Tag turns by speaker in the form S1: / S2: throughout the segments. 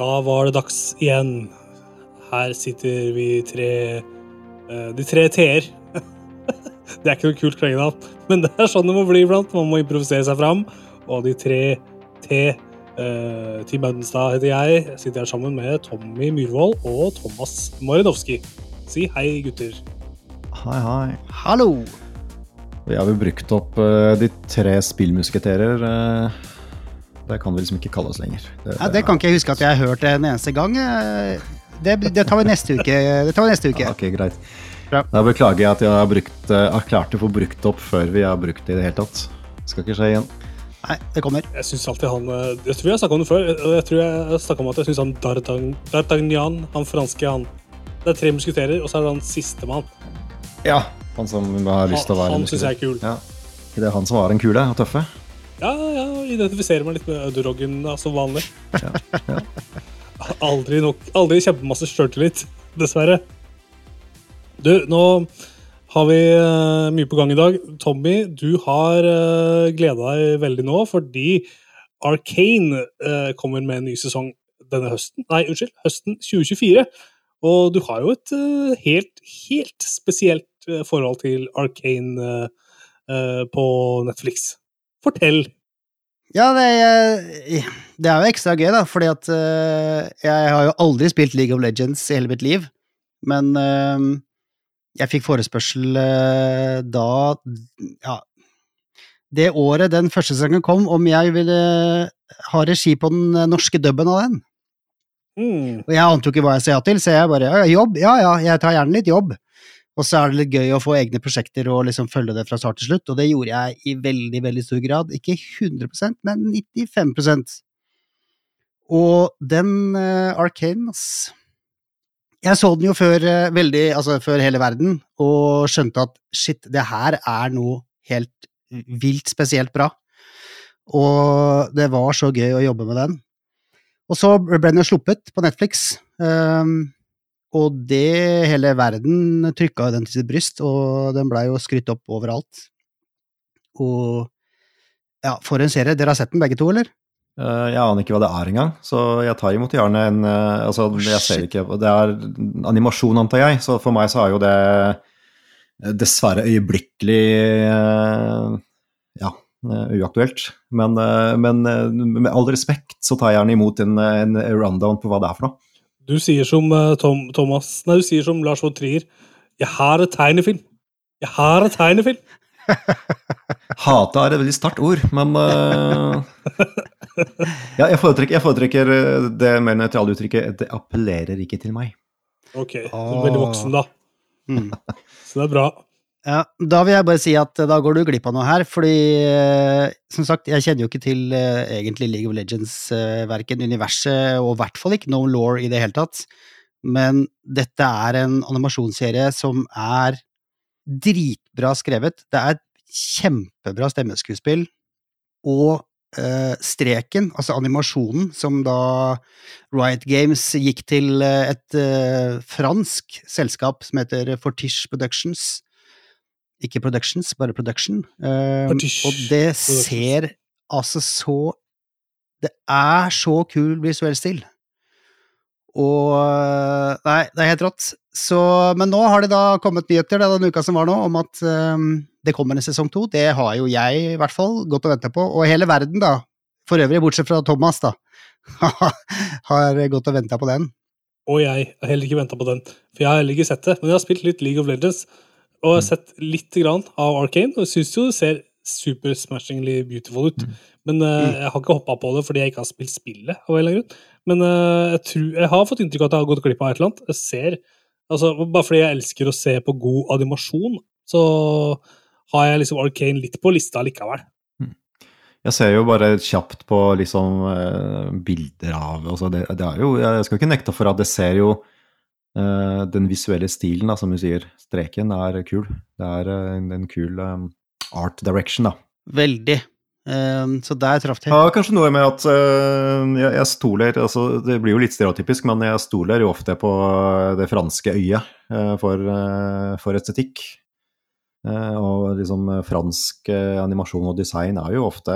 S1: Da var det dags igjen. Her sitter vi tre eh, De tre t-er. det er ikke noe kult klengenavn, men det er sånn det må bli iblant. Man må improvisere seg fram. Og de tre t uh, Team Audenstad heter jeg. Sitter her sammen med Tommy Myhrvold og Thomas Marinovski. Si hei, gutter.
S2: Hei, hei.
S3: Hallo!
S2: Vi har jo brukt opp uh, de tre spillmusketerer. Uh, det kan vi liksom ikke kalle oss lenger.
S3: Det, ja, det kan ikke jeg huske at jeg har hørt en eneste gang. Det, det tar vi neste uke. Det tar vi neste uke.
S2: Ja, ok, greit. Bra. Da beklager jeg at jeg har, brukt, har klart å få brukt opp før vi har brukt det i det hele tatt. Det skal ikke skje igjen.
S3: Nei, det kommer.
S1: Jeg synes alltid han Jeg tror jeg har snakka om det før. Jeg tror jeg snakka om at jeg syns han D'Artagnan, han franske, han Det er tre musketerer, og så er det han sistemann.
S2: Ja. Han som har lyst til å være
S1: Han, han syns jeg er kul.
S2: Ja. Det er han som var den kule og tøffe?
S1: Ja, ja. Identifiserer meg litt med Øduroggen som vanlig. Ja, ja. Aldri, nok, aldri kjempemasse sjøltillit, dessverre. Du, nå har vi uh, mye på gang i dag. Tommy, du har uh, eh, gleda deg veldig nå fordi Arcane uh, kommer med en ny sesong denne høsten. Nei, unnskyld, høsten 2024. Og du har jo et uh, helt, helt spesielt forhold til Arcane på Netflix. Fortell.
S3: Ja, det, det, er jo ekstra gøy, da, fordi at jeg har jo aldri spilt League of Legends i hele mitt liv. Men jeg fikk forespørsel eh, da Ja, det året den første sesongen kom, om jeg ville ha regi på den norske dubben av den. Mm. Og jeg ante jo ikke hva jeg sa ja til, så jeg bare ja, jobb, ja ja, jeg tar gjerne litt jobb. Og så er det litt gøy å få egne prosjekter og liksom følge det fra start til slutt, og det gjorde jeg i veldig, veldig stor grad. Ikke 100% men 95% Og den uh, Arcane, ass jeg så den jo før, uh, veldig, altså før hele verden, og skjønte at shit, det her er noe helt vilt spesielt bra. Og det var så gøy å jobbe med den. Og så ble den jo sluppet på Netflix, um, og det hele verden trykka den til sitt bryst, og den blei jo skrytt opp overalt. Og ja, for en serie. Dere har sett den begge to, eller?
S2: Eh, jeg aner ikke hva det er engang, så jeg tar imot gjerne en eh, Altså, jeg ser ikke Det er animasjon, antar jeg, så for meg så er jo det eh, dessverre øyeblikkelig ja, uaktuelt. Men, men, med all respekt så tar jeg gjerne imot en, en rundown på hva det er for noe.
S1: Du sier som Tom, Thomas Nei, du sier som Lars von Trier. Jeg har et tegnefilm. Jeg har et tegnefilm.
S2: Hate er et veldig sterkt ord, men uh, ja, jeg, foretrekker, jeg foretrekker eh, det mer nøytrale uttrykket 'det appellerer ikke til meg'.
S1: Ok, Du er veldig voksen, da. Mm. Så det er bra.
S3: Ja, Da vil jeg bare si at da går du glipp av noe her, fordi som sagt, jeg kjenner jo ikke til uh, egentlig League of Legends, uh, verken universet og i hvert fall ikke no law i det hele tatt. Men dette er en animasjonsserie som er dritbra skrevet. Det er kjempebra stemmeskuespill. Og eh, streken, altså animasjonen, som da Riot Games gikk til eh, et eh, fransk selskap som heter Fortiche Productions. Ikke Productions, bare Production. Um, og det ser altså så Det er så kul visuell stil. Og eh, Nei, det er helt rått. Så, men nå har det da kommet nyheter den uka som var nå, om at um, det kommer en sesong to. Det har jo jeg i hvert fall gått og venta på, og hele verden, da. For øvrig, bortsett fra Thomas, da. har gått og venta på den.
S1: Og jeg har heller ikke venta på den, for jeg har heller ikke sett det. Men jeg har spilt litt League of Legends, og jeg har mm. sett litt grann av Arcane, og syns jo det ser super smashingly beautiful ut. Mm. Men uh, jeg har ikke hoppa på det fordi jeg ikke har spilt spillet. av en eller annen grunn. Men uh, jeg, tror, jeg, har fått inntrykk av at jeg har gått glipp av et eller annet. Jeg ser, altså, Bare fordi jeg elsker å se på god animasjon, så har jeg liksom Arcane litt på lista likevel.
S2: Jeg ser jo bare kjapt på liksom uh, bilder av altså det, det, er jo, Jeg skal ikke nekte for at det ser jo uh, Den visuelle stilen, da, som du sier, streken, er kul. Det er en, en kul um, art direction, da.
S3: Veldig. Um, så der traff
S2: det. Ja, kanskje noe med at uh, jeg, jeg, stoler altså Det blir jo litt stereotypisk, men jeg stoler jo ofte på det franske øyet uh, for, uh, for, estetikk. Eh, og liksom eh, fransk eh, animasjon og design er jo ofte,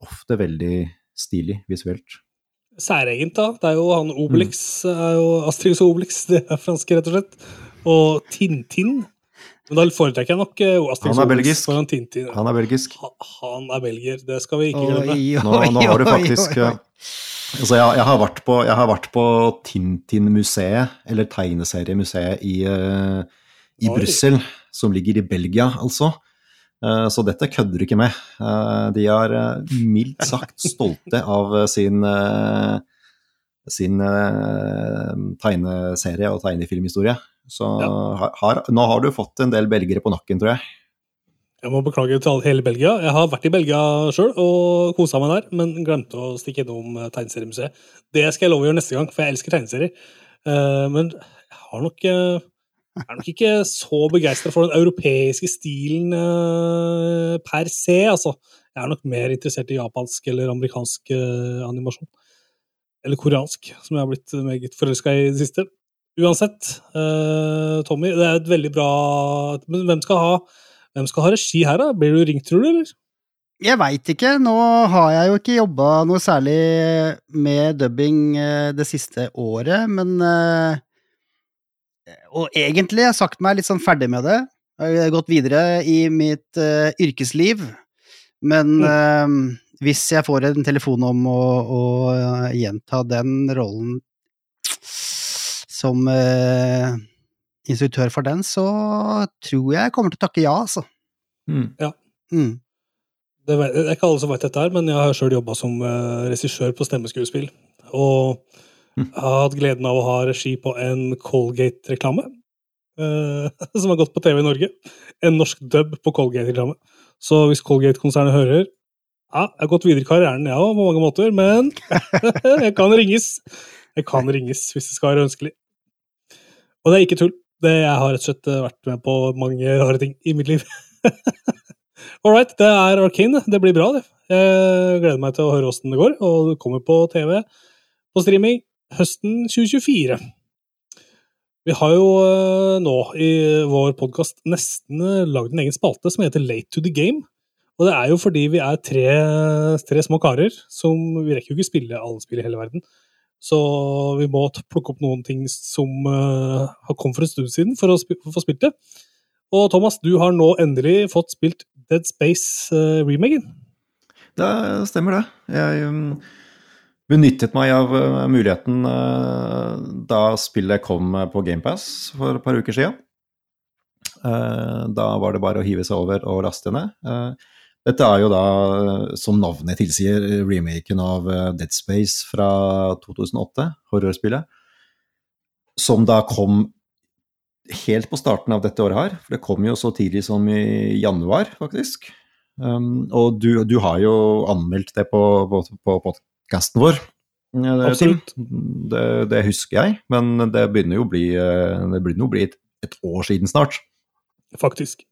S2: ofte veldig stilig visuelt.
S1: Særegent, da. Det er jo han Obelix, er jo Asterix og Obelix, det er franske, rett og slett. Og Tintin. Men da foretrekker jeg nok eh,
S2: Han er
S1: Obelix
S2: belgisk.
S1: foran Tintin.
S2: Han er belgisk.
S1: Ha- Han er belgier, det skal vi ikke glemme.
S2: Nå, nå har du faktisk Altså, jeg, jeg, har vært på, på Tintin-museet, eller tegneseriemuseet i, eh, i Brussel, som ligger i Belgia, altså. Eh, Så dette kødder du ikke med. Eh, De er eh, mildt sagt stolte av sin, sin tegneserie og tegnefilmhistorie. Så har, nå har du fått en del belgere på nakken, tror jeg.
S1: Jeg må beklage til hele Belgia. Jeg har vært i Belgia sjøl og kosa meg der, men glemte å stikke innom tegneseriemuseet. Det skal jeg love å gjøre neste gang, for jeg elsker tegneserier. Men jeg har nok er nok ikke så begeistra for den europeiske stilen uh, per se, altså. Jeg er nok mer interessert i japansk eller amerikansk uh, animasjon. Eller koreansk, som jeg har blitt meget forelska i i det siste. Uansett, uh, Tommy, det er et veldig bra Men hvem skal ha hvem skal ha regi her, da? Blir du ringt, tror du, eller?
S3: Jeg veit ikke. Nå har jeg jo ikke jobba noe særlig med dubbing det siste året, men Og egentlig har jeg sagt meg litt sånn ferdig med det. Jeg har gått videre i mitt uh, yrkesliv. Men uh, hvis jeg får en telefon om å, å uh, gjenta den rollen som eh, instruktør for den, så tror jeg jeg kommer til å takke ja, altså.
S2: Mm.
S3: Mm.
S1: Det det er ikke alle som vet dette, her, men jeg har sjøl jobba som regissør på stemmeskuespill. Og hatt gleden av å ha regi på en Colgate-reklame. Uh, som har gått på TV i Norge. En norsk dub på Colgate-reklame. Så hvis Colgate-konsernet hører Ja, jeg har gått videre i karrieren, jeg òg, på mange måter, men jeg kan ringes. Jeg kan ringes hvis det skal være ønskelig. Og det er ikke tull. Det, jeg har rett og slett eh, vært med på mange rare ting i mitt liv. All right, det er Arkane. Det blir bra, det. Jeg gleder meg til å høre åssen det går, og det kommer på TV på streaming høsten 2024. Vi har jo eh, nå i vår podkast nesten eh, lagd en egen spalte som heter Late to the Game. Og det er jo fordi vi er tre, tre små karer som Vi rekker jo ikke spille alle spill i hele verden. Så vi må plukke opp noen ting som uh, har kommet for en stund siden, for å, få spilt det. Og Thomas, du har nå endelig fått spilt Dead Space-remaken.
S2: Det stemmer, det. Jeg um, benyttet meg av uh, muligheten uh, da spillet kom uh, på GamePass for et par uker siden. Da var det bare å hive seg over og laste ned. Dette er jo da, som navnet tilsier, remaken av Dead Space fra 2008, horrorspillet. Som da kom helt på starten av dette året her, for det kom jo så tidlig som i januar, faktisk. Um, og du, du har jo anmeldt det på, på, på podkasten vår. Ja, det,
S1: Absolutt.
S2: Det, det husker jeg, men det begynner jo å bli, eh, det jo å bli et, et år siden snart.
S1: Faktisk.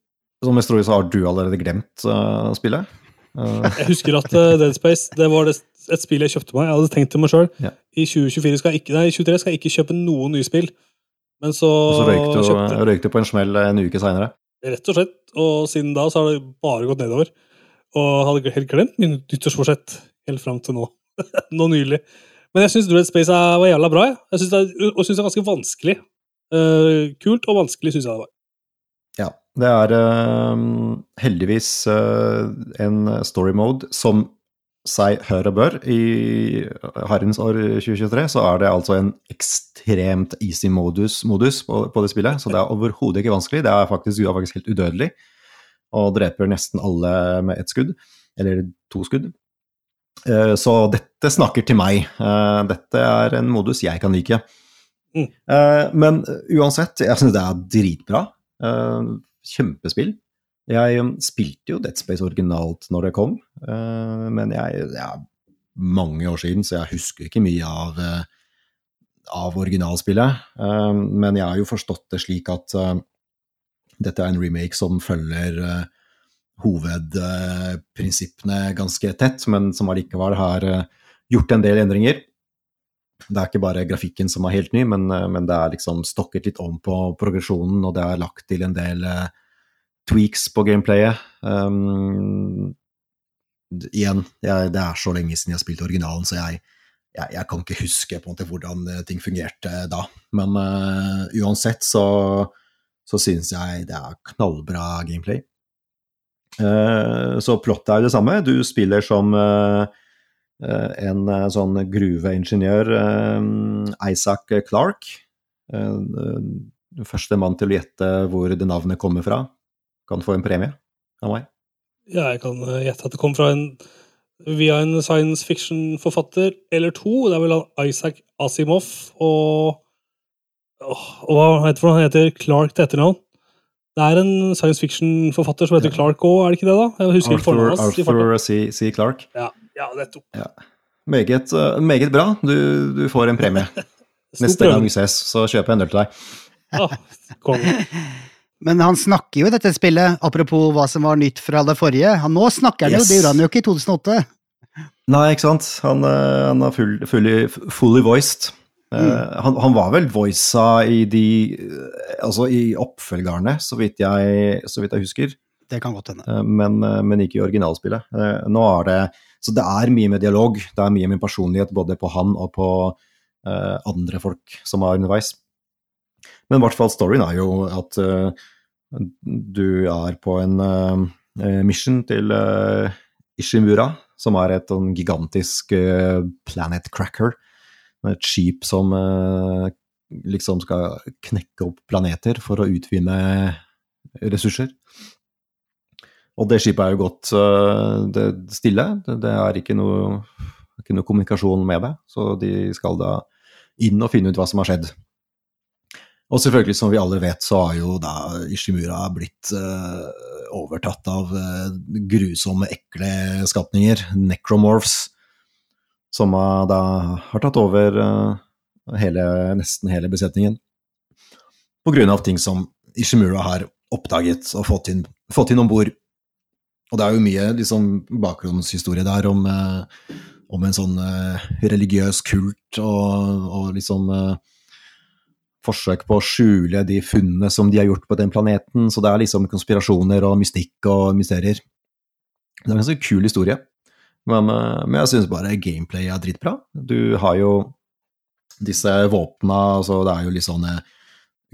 S2: Som jeg tror så har du allerede glemt uh, spillet. Uh,
S1: Jeg husker at uh, Dead Space det var det, et spill jeg kjøpte meg. Jeg hadde tenkt til meg sjøl
S2: Ja.
S1: i 2024 skal jeg ikke, nei, i 2023 skal jeg ikke kjøpe noen nye spill. Men så,
S2: og så røyk du, røyk du på en smell en uke seinere.
S1: rett og slett. Og siden da så har det bare gått nedover. Og hadde helt glemt min nyttårsforsett helt fram til nå. nå nylig. Men jeg syns Dread Space var jævla bra. Jeg, jeg synes det og syns det er ganske vanskelig. Uh, kult og vanskelig syns jeg det var.
S2: Ja. Det er uh, heldigvis uh, en story mode som seg hør og bør. I herrens år 2023 så er det altså en ekstremt easy modus, modus på, på det spillet. Så det er overhodet ikke vanskelig. Det er faktisk, du er faktisk helt udødelig og dreper nesten alle med ett skudd. Eller to skudd. Eh, Så dette snakker til meg. Eh, Dette er en modus jeg kan like.
S1: Mm.
S2: Eh, Men uansett, jeg syns det er dritbra. Kjempespill. Jeg um, spilte jo Dead Space originalt når det kom, men jeg, det er mange år siden, så jeg husker ikke mye av, av originalspillet. Men jeg har jo forstått det slik at dette er en remake som følger hovedprinsippene ganske tett, men som allikevel har eh, gjort en del endringer. Det er ikke bare grafikken som er helt ny, men, eh, men det er liksom stokket litt om på progresjonen, og det er lagt til en del eh, tweaks på gameplayet. Um, igjen, jeg, det er så lenge siden jeg har spilt originalen, så jeg, jeg, jeg, kan ikke huske på en måte hvordan ting fungerte da. Men uh, uansett så, så syns jeg det er knallbra gameplay. Uh, så plottet er det samme. Du spiller som uh, en sånn gruveingeniør, Isaac Clark. Første mann til å gjette hvor det navnet kommer fra, kan få en premie av meg.
S1: Ja, jeg kan gjette at det kom fra en via en science fiction-forfatter eller to. Det er vel Isaac Asimov og, og hva heter? Han heter Clark til etternavn. Det er en science fiction-forfatter som heter Clark òg, er det ikke det? da? Jeg husker
S2: Arthur, Arthur C. C. Clark.
S1: Ja, ja nettopp. Ja.
S2: Meget, uh, meget, bra. Du, du, får en premie. Neste gang vi ses, så kjøper jeg en øl til deg.
S1: ah,
S3: Men han snakker jo i dette spillet, apropos hva som var nytt fra det forrige. Han, nå snakker han yes. jo, det gjorde han jo ikke i 2008.
S2: Nei, ikke sant. Han, eh, han er full, fully, fully voiced. Eh, mm. Uh, han, han, var vel voisa i de Altså i oppfølgerne, så vidt jeg, så vidt jeg husker.
S3: Det kan godt hende.
S2: Uh, men, uh, men, ikke i originalspillet. nå er det Så det er mye med dialog. Det er mye med personlighet både på han og på andre folk som er underveis. Men i hvert fall storyen er jo at uh, du er på en uh, mission til uh, Ishimura, som er et sånn gigantisk planet cracker. Et skip som liksom skal knekke opp planeter for å utvinne ressurser. Og det skipet er jo gått det stille. Det er ikke noe, ikke noe kommunikasjon med det. Så de skal da inn og finne ut hva som har skjedd. Og selvfølgelig, som vi alle vet, så har jo da Ishimura blitt uh, overtatt av uh, grusomme, ekle skapninger, necromorphs, som da har tatt over hele, nesten hele besetningen. På grunn av ting som Ishimura har oppdaget og fått inn, fått inn om bord. Og det er jo mye liksom, bakgrunnshistorie der om, om en sånn religiøs kult og, og liksom forsøk på å skjule de funnene som de har gjort på den planeten. Så det er liksom konspirasjoner og mystikk og mysterier. Det er en ganske kul historie. Men, eh, men jeg syns bare gameplay er dritbra. Du har jo disse våpna, altså det er jo litt sånne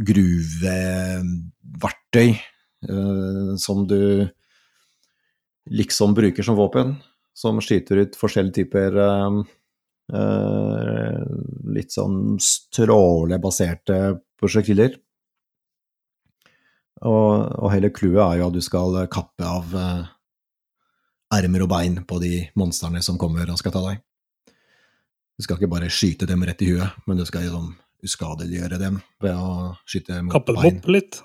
S2: gruveverktøy uh, som du liksom bruker som våpen, som skyter ut forskjellige typer uh, Uh, litt sånn strålebaserte prosjektiler. Og, og hele clouet er jo at du skal kappe av ermer og bein på de monstrene som kommer og skal ta deg. Du skal ikke bare skyte dem rett i huet, men du skal liksom uskadeliggjøre dem ved å skyte mot
S1: kappe bein. Kappe dem opp litt?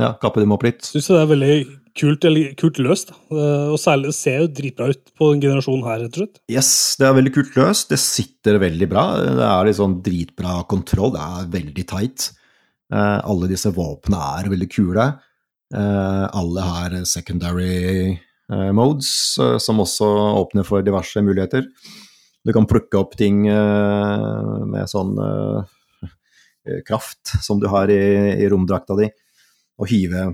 S2: Ja, kappe dem opp litt.
S1: Syns det er veldig kult, kult løst. Og særlig det ser jo dritbra ut på den generasjonen her, rett og slett.
S2: Yes, det er veldig kult løst. Det sitter veldig bra. Det er litt sånn dritbra kontroll. Det er veldig tight. Uh, alle disse våpnene er veldig kule. Uh, alle har secondary modes, som også åpner for diverse muligheter. Du kan plukke opp ting med sånn kraft som du har i, i romdrakta di og hive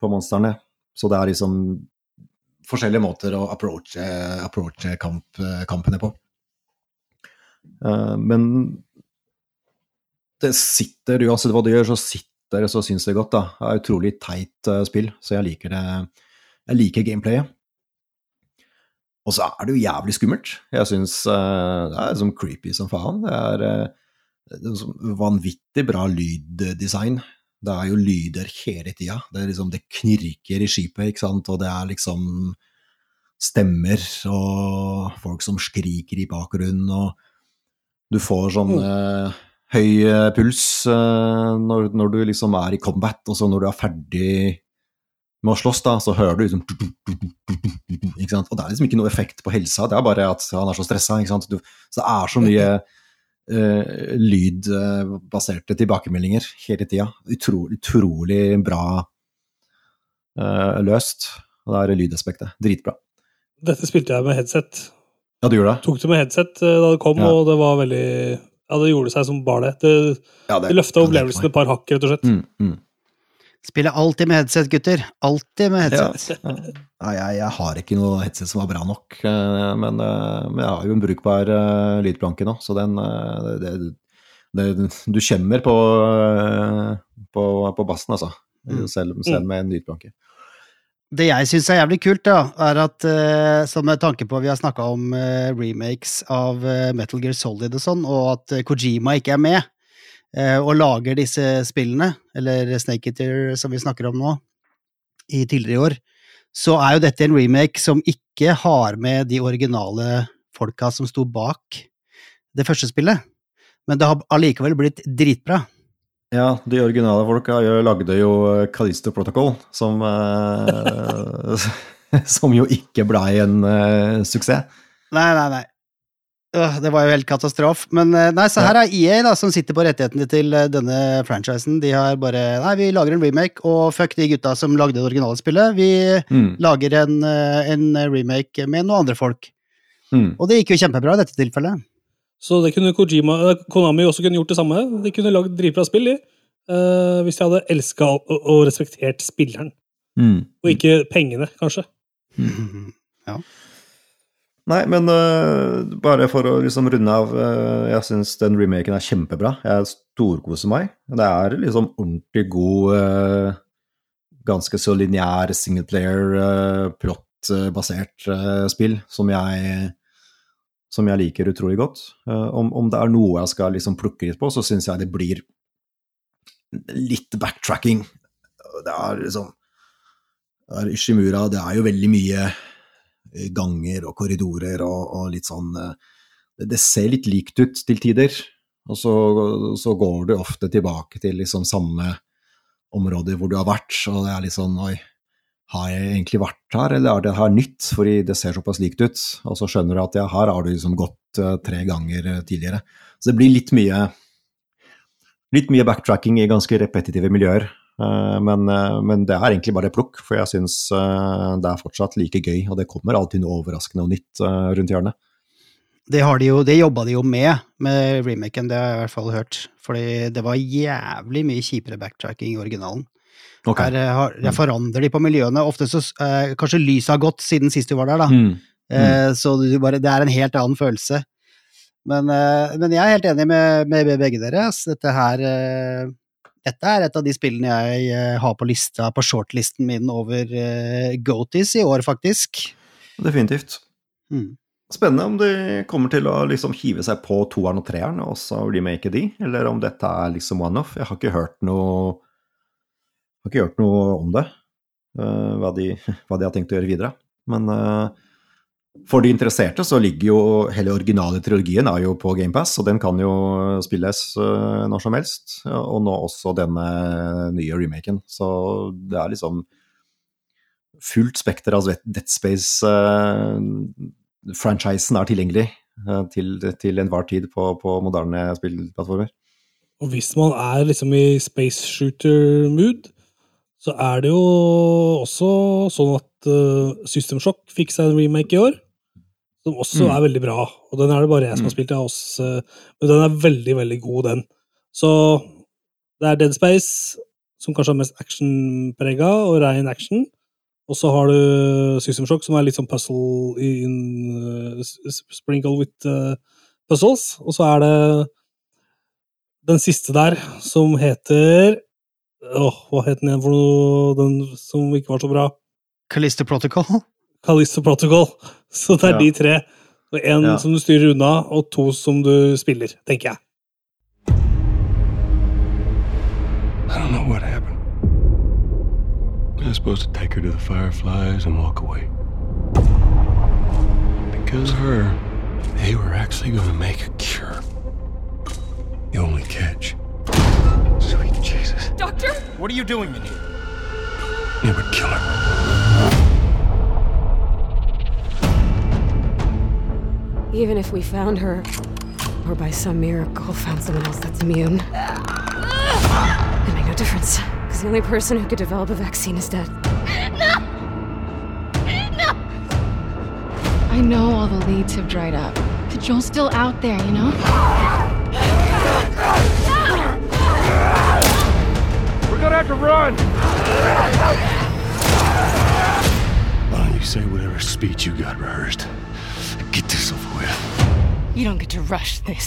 S2: på monstrene. Så det er liksom forskjellige måter å approache, approache kamp, kampene på. Men det sitter, uansett hva du gjør, så sitter det så sinnssykt godt. da. Det er utrolig teit spill, så jeg liker det. Jeg liker gameplayet. Og så er det jo jævlig skummelt. Jeg syns uh, det er sånn creepy som faen. Det er, det er sånn vanvittig bra lyddesign. Det er jo lyder hele tida. Det, liksom, det knirker i skipet, ikke sant, og det er liksom stemmer og folk som skriker i bakgrunnen, og du får sånn eh, høy eh, puls eh, når, når, du liksom er i combat, og så når du er ferdig med å slåss, da, så hører du liksom ikke sant? Og det er liksom ikke noe effekt på helsa, det er bare at han er så stressa. Ikke sant? Du, så det er så mye uh, lydbaserte tilbakemeldinger hele tida. Utrolig, utrolig bra uh, løst. Og det er lydaspektet. Dritbra.
S1: Dette spilte jeg med headset.
S2: Ja, du gjorde det?
S1: Tok det med headset uh, da det kom, ja. og det var veldig Ja, det gjorde seg som bare det. Det, ja, det, det løfta opplevelsen et par hakk, rett og slett.
S2: Mm, mm.
S3: Spiller alltid med headset, gutter. Alltid med headset.
S2: Ja. Nei, jeg, jeg har ikke noe headset som var bra nok, eh, men, eh, men jeg har jo en brukbar uh, lydplanke nå, så den det, det, Du kjenner på, på, på bassen, altså.
S3: Mm.
S2: Selv, selv med en lydplanke.
S3: Det jeg syns er jævlig kult, da, er at som med tanke på vi har snakka om remakes av Metal Gear Solid og sånn, og at Kojima ikke er med og lager disse spillene, eller Snake Eater som vi snakker om nå, i tidligere i år, så er jo dette en remake som ikke har med de originale folka som sto bak det første spillet. Men det har allikevel blitt dritbra.
S2: Ja, de originale folka lagde jo Calisto Protocol, som uh, Som jo ikke blei en suksess.
S3: Nei, nei, nei. Det var jo helt katastrofe. Men nei, så her er EA da, som sitter på rettighetene til denne franchisen. De har bare Nei, vi lager en remake, og fuck de gutta som lagde det originale spillet. Vi mm. lager en, en, remake med noen andre folk. Mm. Og det gikk jo kjempebra i dette tilfellet.
S1: Så det kunne Kojima, Konami også kunne gjort det samme. De kunne lagd dritbra spill, de. Uh, hvis de hadde elska og, og, respektert spilleren. Mm. Og ikke pengene, kanskje.
S3: Mm. Ja.
S2: Nei, men uh, bare for å liksom runde av uh, Jeg syns den remaken er kjempebra. Jeg storkoser meg. Det er liksom ordentlig god, ganske så lineær singleplayer, plot-basert spill som jeg som jeg liker utrolig godt. Uh, om, om, det er noe jeg skal liksom plukke litt på, så syns jeg det blir litt backtracking. Det er liksom det er Ishimura, det er jo veldig mye ganger og korridorer og, og litt sånn uh, det, det, ser litt likt ut til tider, og så, så går du ofte tilbake til liksom samme områder hvor du har vært, og det er litt sånn oi, har jeg egentlig vært her, eller er det her nytt, fordi det ser såpass likt ut? Og så skjønner du at ja, her har du liksom gått uh, tre ganger tidligere. Så det blir litt mye, litt mye backtracking i ganske repetitive miljøer. Uh, men, men, det er egentlig bare plukk, for jeg syns det er fortsatt like gøy, og det kommer alltid noe overraskende og nytt rundt hjørnet.
S3: Det, har de jo, det jobba de jo med, med remaken, det har jeg i hvert fall hørt. Fordi det var jævlig mye kjipere backtracking i originalen. Okay. Her, har, her, mm. forandrer de på miljøene. Ofte så eh, Kanskje lyset har gått siden sist du var der, da. Mm. Mm. Eh, så bare, det er en helt annen følelse. Men, eh, men jeg er helt enig med, med begge dere. Dette her eh, dette er et av de spillene jeg eh, har på lista, på shortlisten min over uh, Goaties i år, faktisk.
S2: Definitivt.
S3: Mm.
S2: Spennende om de kommer til å liksom hive seg på toeren og treeren og så remake de, eller om dette er liksom one-off. Jeg har ikke hørt noe har ikke hørt noe om det, uh, hva, de, hva, de, har tenkt å gjøre videre. Men uh, for de interesserte så ligger jo hele originale trilogien er jo på GamePass, og den kan jo spilles uh, når som helst. Og nå også denne nye remaken. Så det er liksom fullt spekter av Dead Space. franchisen er tilgjengelig til, til enhver tid på, på moderne spillplattformer.
S1: Og hvis man er liksom i space shooter-mood, så er det jo også sånn at System Shock fikk seg en remake i år, som også mm. er veldig bra. Og den er det bare jeg som har mm. spilt av oss, men den er veldig, veldig god, den. Så det er Dead Space, som kanskje er mest actionprega og rein action. Og så har du System Shock, som er litt sånn puzzle in uh, Sprinkle with uh, puzzles. Og så er det den siste der, som heter Åh, hva het den igjen for noe, den som ikke var så bra?
S3: Callisto Protocol?
S1: Callisto Protocol. Så det er ja. de tre. Én ja. som du styrer unna, og to som du spiller, tenker jeg. I don't know what happened. I was supposed to take her to the fireflies and walk away. Because of her, they were actually going to make a cure. The only catch Sweet Jesus. Doctor? What are you doing in here? It would kill her. Even if we found her, or by some miracle found someone else that's immune, it made no difference. Because the only person who could develop a vaccine is dead. No! No! I know all the leads have dried up. But Joel's still out there, you know? We're gonna have to run!
S4: Why don't you say whatever speech you got rehearsed?
S5: You don't get to rush this.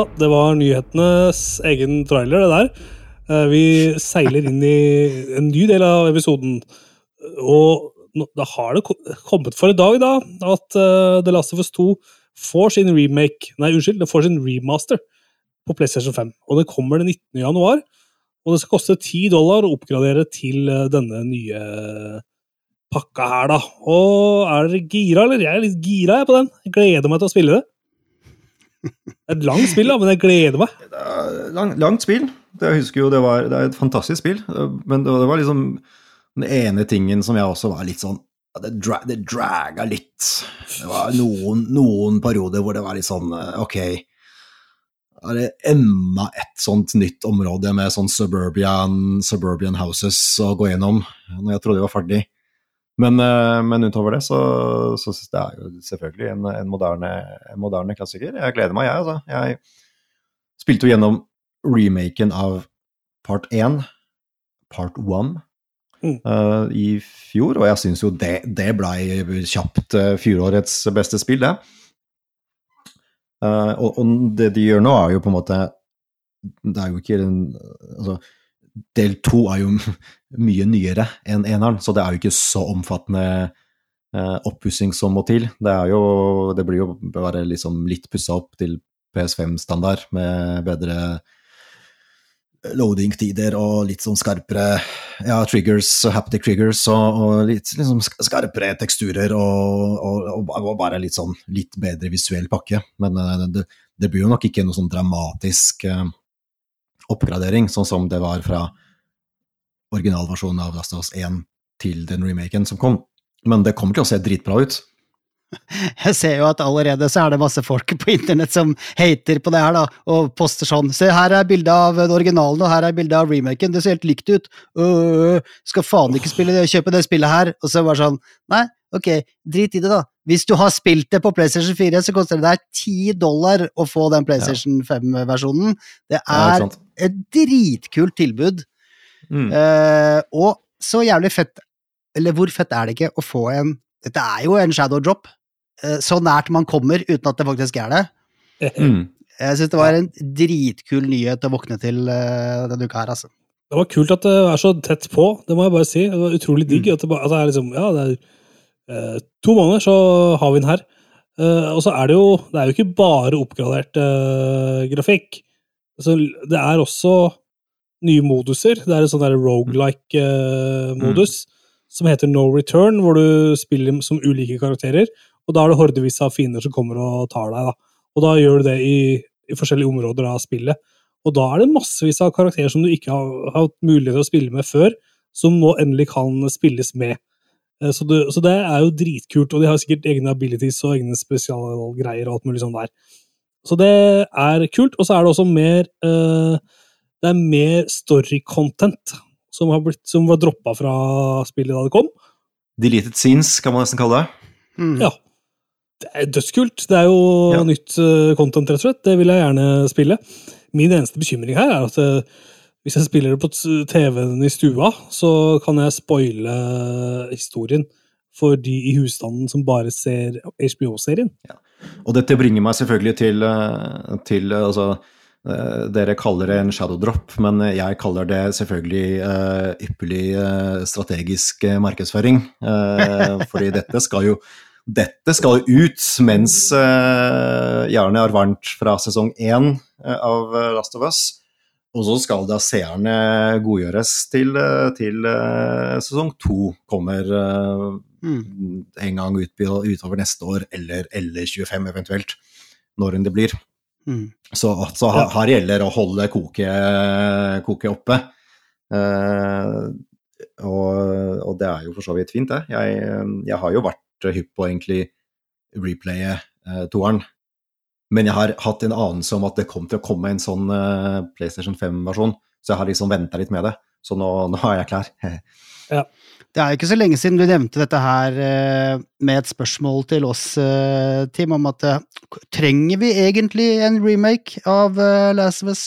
S1: Da, det var nyhetenes egen trailer, det der. Eh, Vi seiler inn i en ny del av episoden. Og da har det kommet for i dag, da, at eh, The Last of Us 2 får sin remake Nei, unnskyld, det får sin remaster på PlayStation 5. Og det kommer den 19. januar. Og det skal koste 10 dollar å oppgradere til eh, denne nye pakka her, da. Og er dere gira, eller? Jeg er litt gira jeg, på den. Jeg gleder meg til å spille det. Et langt spill, da, men jeg gleder meg.
S2: Lang, langt spill. Jeg husker jo det var det er et fantastisk spill. Men det, det var liksom den ene tingen som jeg også var litt sånn Det, dra, det draga litt. Det var noen, noen perioder hvor det var litt sånn eh, Ok. Er det enda et sånt nytt område med sånn suburban, suburban houses å gå gjennom når jeg trodde jeg var ferdig? Men, eh, men utover det så, så synes det er jo selvfølgelig en, en, moderne, en moderne klassiker. Jeg gleder meg, jeg, altså. Jeg spilte jo gjennom remaken av part 1, part 1,
S1: Mm.
S2: uh, i fjor, og jeg syns jo det, det blei kjapt uh, fjorårets beste spill, det. Uh, og, og det de gjør nå, er jo på en måte Det er jo ikke en Altså, del to er jo mye nyere enn eneren, så det er jo ikke så omfattende eh, oppussing som må til. Det jo Det blir jo bare liksom litt pussa opp til PS5-standard med bedre loading-tider og litt sånn skarpere ja, triggers, haptic triggers og, og litt liksom skarpere teksturer og, og, og bare litt sånn litt bedre visuell pakke. Men eh, det, det blir jo nok ikke noe sånn dramatisk eh, oppgradering, sånn som det var fra originalversjonen av Last of Us 1 til den remaken som kom. Men det kommer til å se dritbra ut.
S3: Jeg ser jo at allerede så er det masse folk på internett som hater på det her, da, og poster sånn Se, her er bilde av den originalen, og her er bilde av remaken, det ser helt likt ut. Øh, skal faen ikke spille det, kjøpe det spillet her. Og så bare sånn Nei, ok, drit i det, da. Hvis du har spilt det på PlayStation 4, så koster det deg 10 dollar å få den PlayStation 5-versjonen. Det er
S2: sant?
S3: Et dritkult tilbud.
S2: Mm.
S3: Eh, og så jævlig fett Eller hvor fett er det ikke å få en Dette er jo en shadow drop. eh, så nært man kommer uten at det faktisk er det.
S2: Mm.
S3: Jeg syns det var en dritkul nyhet å våkne til eh, denne uka her, altså.
S1: Det var kult at det er så tett på, det må jeg bare si. Det var utrolig digg. At det, bare, at det er liksom, ja, det er eh, to måneder, så har vi den her. Eh, og så er det jo det er jo ikke bare oppgradert eh, grafikk. Altså, det er også nye moduser. Det er en sånn der rogelike-modus som heter No Return, hvor du spiller som ulike karakterer. Og da er det hordevis av fiender som kommer og tar deg. da. Og da gjør du det i, i forskjellige områder av spillet. Og da er det massevis av karakterer som du ikke har hatt mulighet til å spille med før, som nå endelig kan spilles med. Eh, Så, du, så det er jo dritkult, og de har sikkert egne abilities og egne spesialgreier og alt mulig sånn der. Så det er kult, og så er det også mer uh, Det er mer story-content som, som var droppa fra spillet da det kom.
S2: Deleted scenes, kan man nesten kalle det.
S3: Mm.
S1: Ja. Det er dødskult. Det er jo
S2: Ja.
S1: nytt uh, content, rett og slett. Det vil jeg gjerne spille. Min eneste bekymring her er at uh, hvis jeg spiller det på TV-en i stua, så kan jeg spoile historien for de i husstanden som bare ser HBO-serien.
S2: Og dette bringer meg selvfølgelig til, eh, til eh, altså, eh, Dere kaller det en shadow drop, men jeg kaller det selvfølgelig uh, ypperlig uh, strategisk markedsføring. Uh, fordi dette skal jo dette skal ut mens uh, jernet er varmt fra sesong én av Last of Us. Og så skal da seerne godgjøres til, eh, til eh, sesong to kommer eh,
S3: Mm.
S2: en gang ut, utover neste år, eller, eller 25 eventuelt, når enn det blir.
S3: Mm.
S2: Så, så
S1: Ja.
S2: her gjelder å holde koket koke oppe. Uh, og, og det er jo for så vidt fint, det. Jeg, jeg har jo vært hypp på egentlig replaye uh, toeren. Men jeg har hatt en anelse om at det kom til å komme en sånn uh, PlayStation 5-versjon, så jeg har liksom venta litt med det. Så nå, nå er jeg klar.
S3: Det er jo ikke så lenge siden du nevnte dette her uh, med et spørsmål til oss, uh, Tim, om at trenger vi egentlig en remake av Last of Us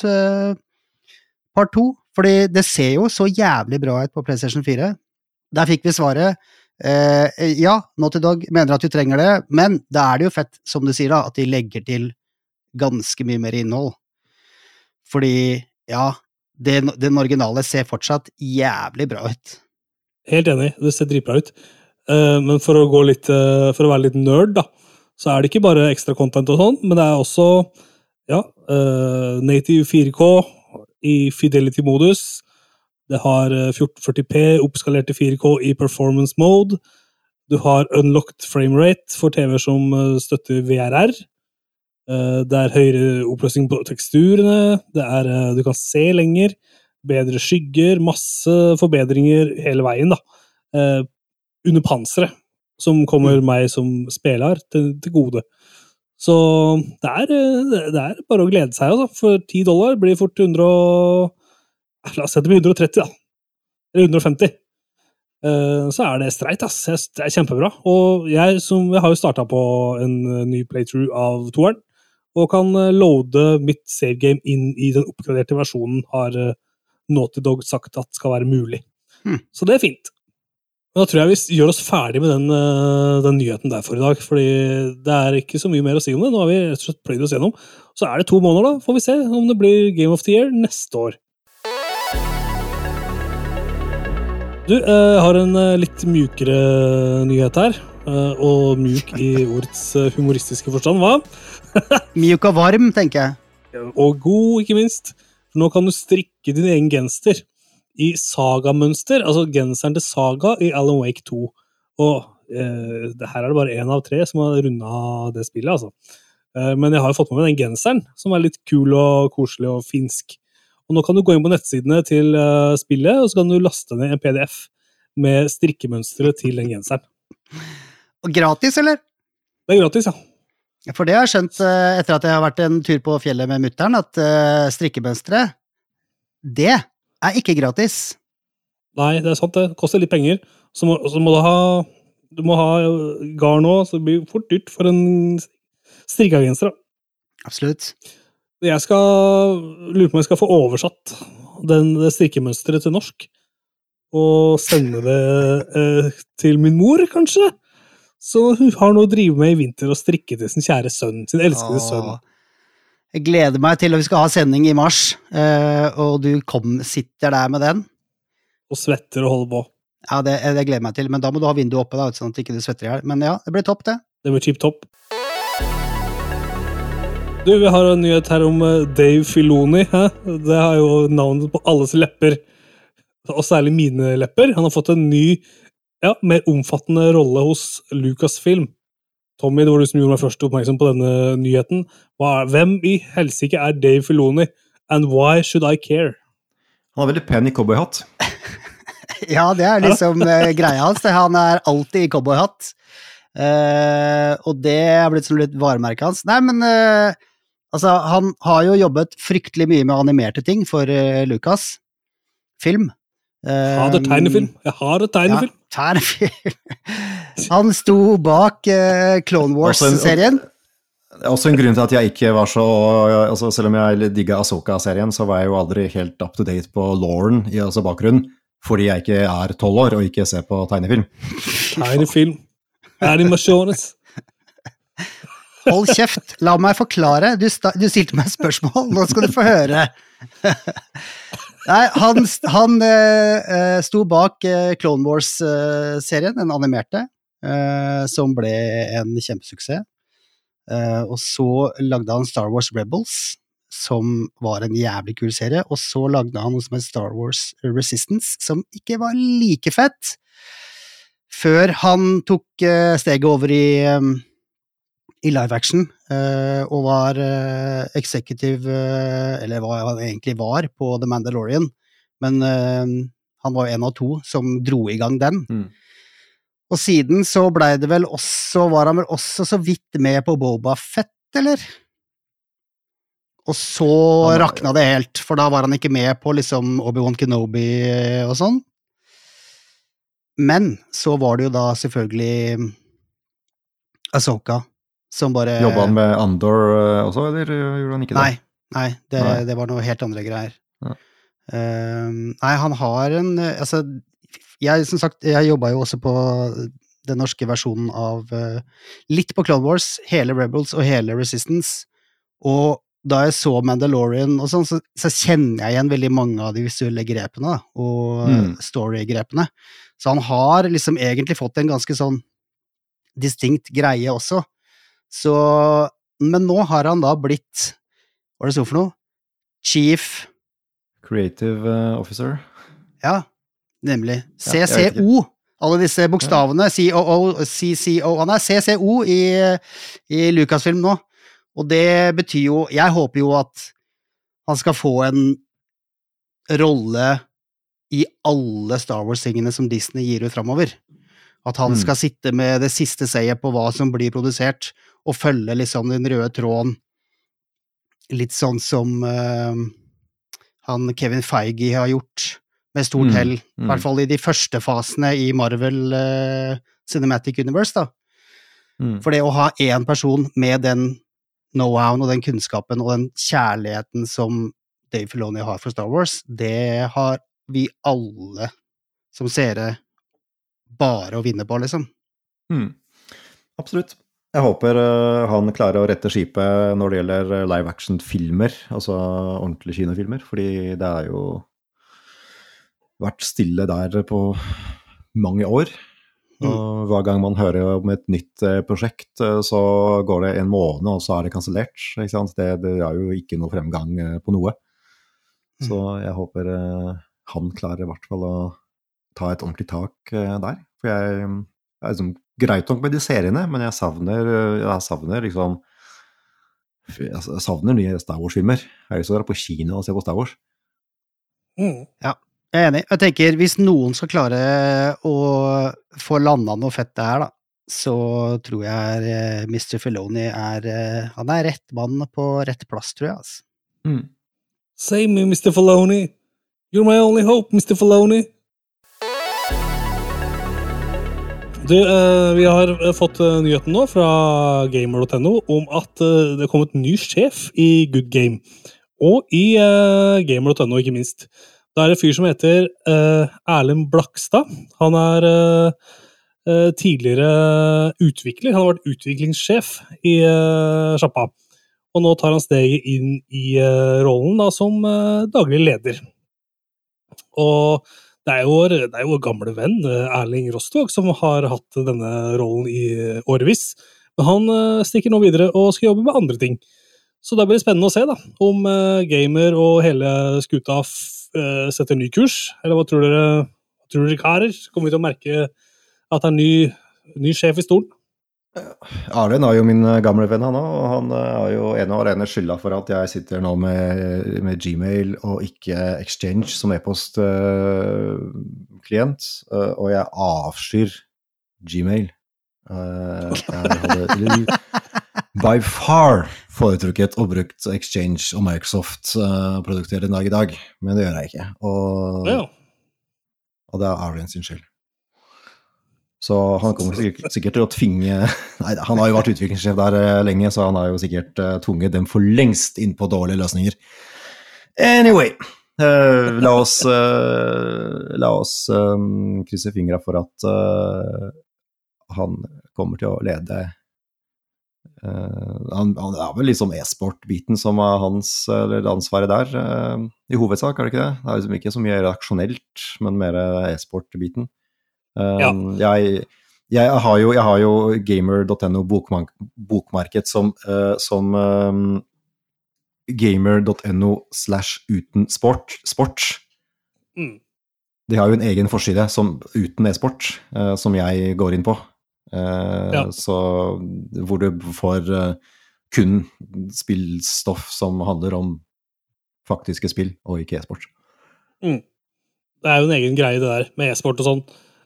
S3: part 2? Fordi det ser jo så jævlig bra ut på PlayStation 4. Der fikk vi svaret. Eh, ja, Naughty Dog mener at du trenger det, men da er det jo fett, som du sier, da, at de legger til ganske mye mer innhold. Fordi, ja, den originale ser fortsatt jævlig bra ut.
S1: Helt enig, det ser dritbra ut. Eh, men for å, litt, eh, for å være litt nerd, da, så er det ikke bare ekstra content og sånn, men det er også ja, eh, native 4K i fidelity-modus. Det har eh, 1440P oppskalert til 4K i performance mode. Du har unlocked framerate for TV som eh, støtter VRR. Eh, Det er høyere oppløsning på teksturene, det er, eh, du kan se lenger, bedre skygger, masse forbedringer hele veien, da. Eh, under panseret, som kommer meg som spiller til, til gode. Så det er, eh, det er bare å glede seg, altså. For 10 dollar blir fort 100 og La oss sette på 130, da. Eller 150. Eh, Så er det streit, ass. Det er kjempebra. Og jeg, som, jeg har jo starta på en eh, ny playthrough av toeren, og kan eh, loade mitt savegame inn i den oppgraderte versjonen, har Naughty Dog sagt at skal være mulig.
S3: Hmm.
S1: Så det er fint. Men da tror jeg vi gjør oss ferdig med den, den nyheten der for i dag. fordi det er ikke så mye mer å si om det. Nå har vi rett og slett pløyd oss gjennom. Så er det to måneder, da. Får vi se om det blir Game of the Year neste år. Du, eh, jeg har en eh, litt mjukere nyhet her. eh, Og mjuk i ordets eh, humoristiske forstand. Hva?
S3: Mjuk og varm, tenker jeg.
S1: Og god, ikke minst. Nå kan du strikke din egen genser i Saga-mønster, altså genseren til Saga i Alan Wake 2. Og eh, det her er det bare én av tre som har runda det spillet, altså. Eh, men jeg har jo fått med meg den genseren, som er litt kul og koselig og finsk. Og nå kan du gå inn på nettsidene til eh, spillet, og så kan du laste ned en PDF med strikkemønsteret til den genseren.
S3: Og gratis, eller?
S1: Det er gratis, ja.
S3: For det har jeg skjønt eh, etter at jeg har vært en tur på fjellet med mutter'n, at uh, strikkemønsteret, det er ikke gratis.
S1: Nei, det er sant, det. Koster litt penger. Så må, så må du ha du må ha garn òg, så det blir fort dyrt for en strikka genser. da.
S3: Absolutt.
S1: Jeg skal lurer på om jeg skal få oversatt den, det strikkemønsteret til norsk. Og sende det eh, til min mor, kanskje. Så hun har noe å drive med i vinter og strikke til sin kjære sønn. Sin elskede sønn.
S3: Jeg gleder meg til at vi skal ha sending i mars, eh, og du kom, sitter der med den.
S1: Og svetter og holder på.
S3: Ja, det, det gleder jeg meg til, men da må du ha vinduet oppe, da, sånn at ikke svetter i hjel. Men ja, det blir topp, det.
S1: Det blir chip topp. Du, vi har en nyhet her om eh, Dave Filoni. Hæ? Det har jo navnet på alles lepper, og særlig mine lepper. Han har fått en ny, ja, mer omfattende rolle hos Lucasfilm. Tommy, det var du som gjorde meg først oppmerksom på denne nyheten. Hva er, hvem i helsike er Dave Filoni, and why should I care?
S2: Han har veldig pen i cowboyhatt.
S3: Ja, det er liksom eh, greia hans. Han er alltid i cowboyhatt. Uh, og det er blitt som litt varemerket hans. Nei, men eh, altså, han har jo jobbet fryktelig mye med animerte ting for uh, Lucas. Film.
S1: Jeg har et tegnefilm. Jeg har et tegnefilm.
S3: Ja, tegnefilm. Han sto bak uh, Clone Wars-serien.
S2: Det er også en grunn til at jeg ikke var så altså Selv om jeg digga Asoka-serien, så var jeg jo aldri helt up to date på Lauren i altså bakgrunnen. Fordi jeg ikke er tolv år og ikke ser på tegnefilm.
S1: Tegnefilm. Animasjones.
S3: Hold kjeft, la meg forklare. Du, du stilte meg spørsmål, nå skal du få høre. Nei, han, han eh, eh, sto bak eh, Clone Wars-serien, den animerte, eh, som ble en kjempesuksess. Eh, og så lagde han Star Wars Rebels, som var en jævlig kul serie, og så lagde han noe som het Star Wars Resistance, som ikke var like fett, før han tok eh, steget over i, i live action, eh, og var eh, executive, eh, eller hva han egentlig var, på The Mandalorian, men han var jo en av to som dro i gang den.
S2: Mm.
S3: Og siden så blei det vel også Var han vel også så vidt med på Boba Fett, eller? Og så
S2: var-
S3: rakna det helt, for da var han ikke med på liksom Obi-Wan Kenobi og sånn. Men så var det jo da selvfølgelig Asoka som bare
S2: Jobba han med Andor eh, også, eller gjorde han ikke det?
S3: Nei, nei, det,
S2: Nei.
S3: det var noe helt andre greier.
S2: Ja.
S3: Uh, nei, han har en eh, Altså, jeg som sagt, jeg jobba jo også på den norske versjonen av uh, Litt på Clone Wars, hele Rebels og hele Resistance. Og da jeg så Mandalorian og sånn, så, så kjenner jeg igjen veldig mange av de visuelle grepene, da, og
S2: Mm.
S3: story-grepene. Så han har liksom egentlig fått en ganske sånn distinkt greie også. Så Men nå har han da blitt Hva er det sto for noe? Chief
S2: Creative eh, Officer.
S3: Ja, nemlig. CCO. Alle disse bokstavene. COO, CCO Han er CCO i, i Lucasfilm nå. Og det betyr jo Jeg håper jo at han skal få en rolle i alle Star Wars-tingene som Disney gir ut framover. At han
S2: Mm.
S3: skal sitte med det siste seiet på hva som blir produsert, og følge liksom den røde tråden. Litt sånn som uh, han Kevin Feige har gjort, med stort
S2: Mm,
S3: hell. I
S2: mm.
S3: hvert fall i de første fasene i Marvel uh, Cinematic Universe, da.
S2: Mm.
S3: For det å ha én person med den know-howen og den kunnskapen og den kjærligheten som Dave Filoni har for Star Wars, det har vi alle som seere bare å vinne på, liksom.
S2: Mm. Absolutt. Jeg håper eh, han klarer å rette skipet når det gjelder eh, live action-filmer, altså ordentlige kinofilmer, fordi det er jo vært stille der på mange år. Og hver gang man hører om et nytt eh, prosjekt, så går det en måned, og så er det kansellert. Det, det er jo ikke noe fremgang på noe. Så jeg håper han klarer i hvert fall å ta et ordentlig tak der. For jeg jeg liksom greit nok med de seriene, men jeg savner, eh, jeg savner liksom Jeg savner nye Star Wars-filmer. Jeg har lyst til å dra på kino og se på Star Wars.
S1: Mm.
S3: Jeg er enig. Jeg tenker, hvis noen skal klare å få landa noe fett der, da, så tror jeg eh, Mr. Filoni er eh, Han er rett mann på rett plass, tror jeg, altså.
S2: Mm.
S1: Save me, Mr. Filoni. You're my only hope, Mr. Filoni. Du, eh, vi har eh, fått eh, nyheten nå fra gamer.no om at det er kommet ny sjef i Good Game. Og i gamer.no, ikke minst. Det er en fyr som heter Erlend Blakstad. Han er tidligere utvikler. Han har vært utviklingssjef i sjappa. Og nå tar han steget inn i rollen da, som daglig leder. Og det er jo det er jo gamle venn eh, Erling Rostvåg som har hatt denne rollen i årevis. Men han eh, stikker nå videre og skal jobbe med andre ting. Så da blir det spennende å se da, om eh, gamer og hele skuta setter ny kurs. Eller hva tror dere, tror dere karer? Kommer vi til å merke at det er ny, ny sjef i stolen?
S2: Arlen er jo min eh, gamle venn, han òg, og han eh, har jo en og alene skylda for at jeg sitter nå med, med Gmail og ikke Exchange som e-postklient, og jeg avskyr Gmail. Eh, jeg hadde by far foretrukket og brukt Exchange og Microsoft-produkter en dag i dag, men det gjør jeg ikke. Og, og det er Arlen sin skyld. Så han kommer sikkert, til å tvinge Nei, han har jo vært utviklingssjef der eh, lenge, så han har jo sikkert uh, tvunget dem for lengst inn på dårlige løsninger. Anyway, uh, la oss, uh, la oss um, krysse fingra for at uh, han kommer til å lede eh, han, han er vel liksom e-sport-biten som er hans eller ansvaret der, eh, i hovedsak, er det ikke det? Det er liksom ikke så mye reaksjonelt, men mer e-sport-biten.
S1: Ja.
S2: Um, jeg, jeg, har jo, jo gamer.no bokmark, bokmarked som, uh, som um, gamer.no slash uten sport. sport.
S1: Mm.
S2: De har jo en egen forside som, uten e-sport, uh, som jeg går inn på. Uh,
S1: Ja.
S2: Så hvor du får kun spillstoff som handler om faktiske spill, og ikke e-sport.
S1: Det er jo en egen greie, det der med e-sport og sånn.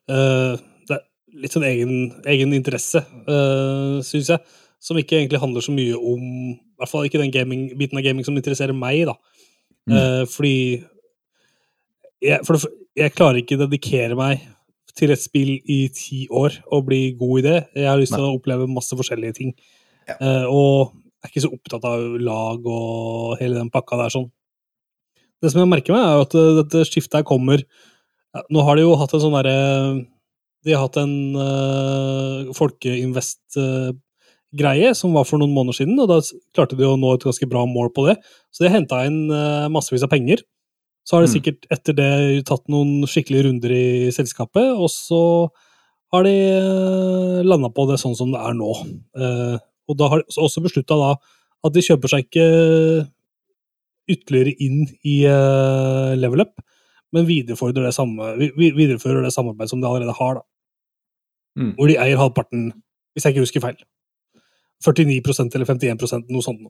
S1: Eh, det er litt sånn egen, egen interesse, uh, syns jeg. Som ikke egentlig handler så mye om I hvert fall ikke den gaming, biten av gaming som interesserer meg, da. Eh, fordi jeg, for det, jeg klarer ikke dedikere meg til et spill i ti år og bli god i det. Jeg har lyst til å oppleve masse forskjellige ting.
S2: Ja.
S1: Uh, og er ikke så opptatt av lag og hele den pakka der sånn. Det som jeg merker meg, er at eh, dette skiftet her kommer ja, Nå har de jo hatt en sånn derre De har hatt en uh, Folkeinvest-greie som var for noen måneder siden, og da klarte de å nå et ganske bra mål på det. Så de henta inn uh, massevis av penger. Så har de
S2: Mm.
S1: sikkert etter det tatt noen skikkelige runder i selskapet, og så har de uh, landa på det sånn som det er nå. Eh, og da har de også beslutta da at de kjøper seg ikke ytterligere inn i eh, level up, men viderefører det, samme, vi- vi- viderefører det samarbeidet som de allerede har, da.
S2: Mm.
S1: Hvor de eier halvparten, hvis jeg ikke husker feil. 49% eller 51% noe sånt.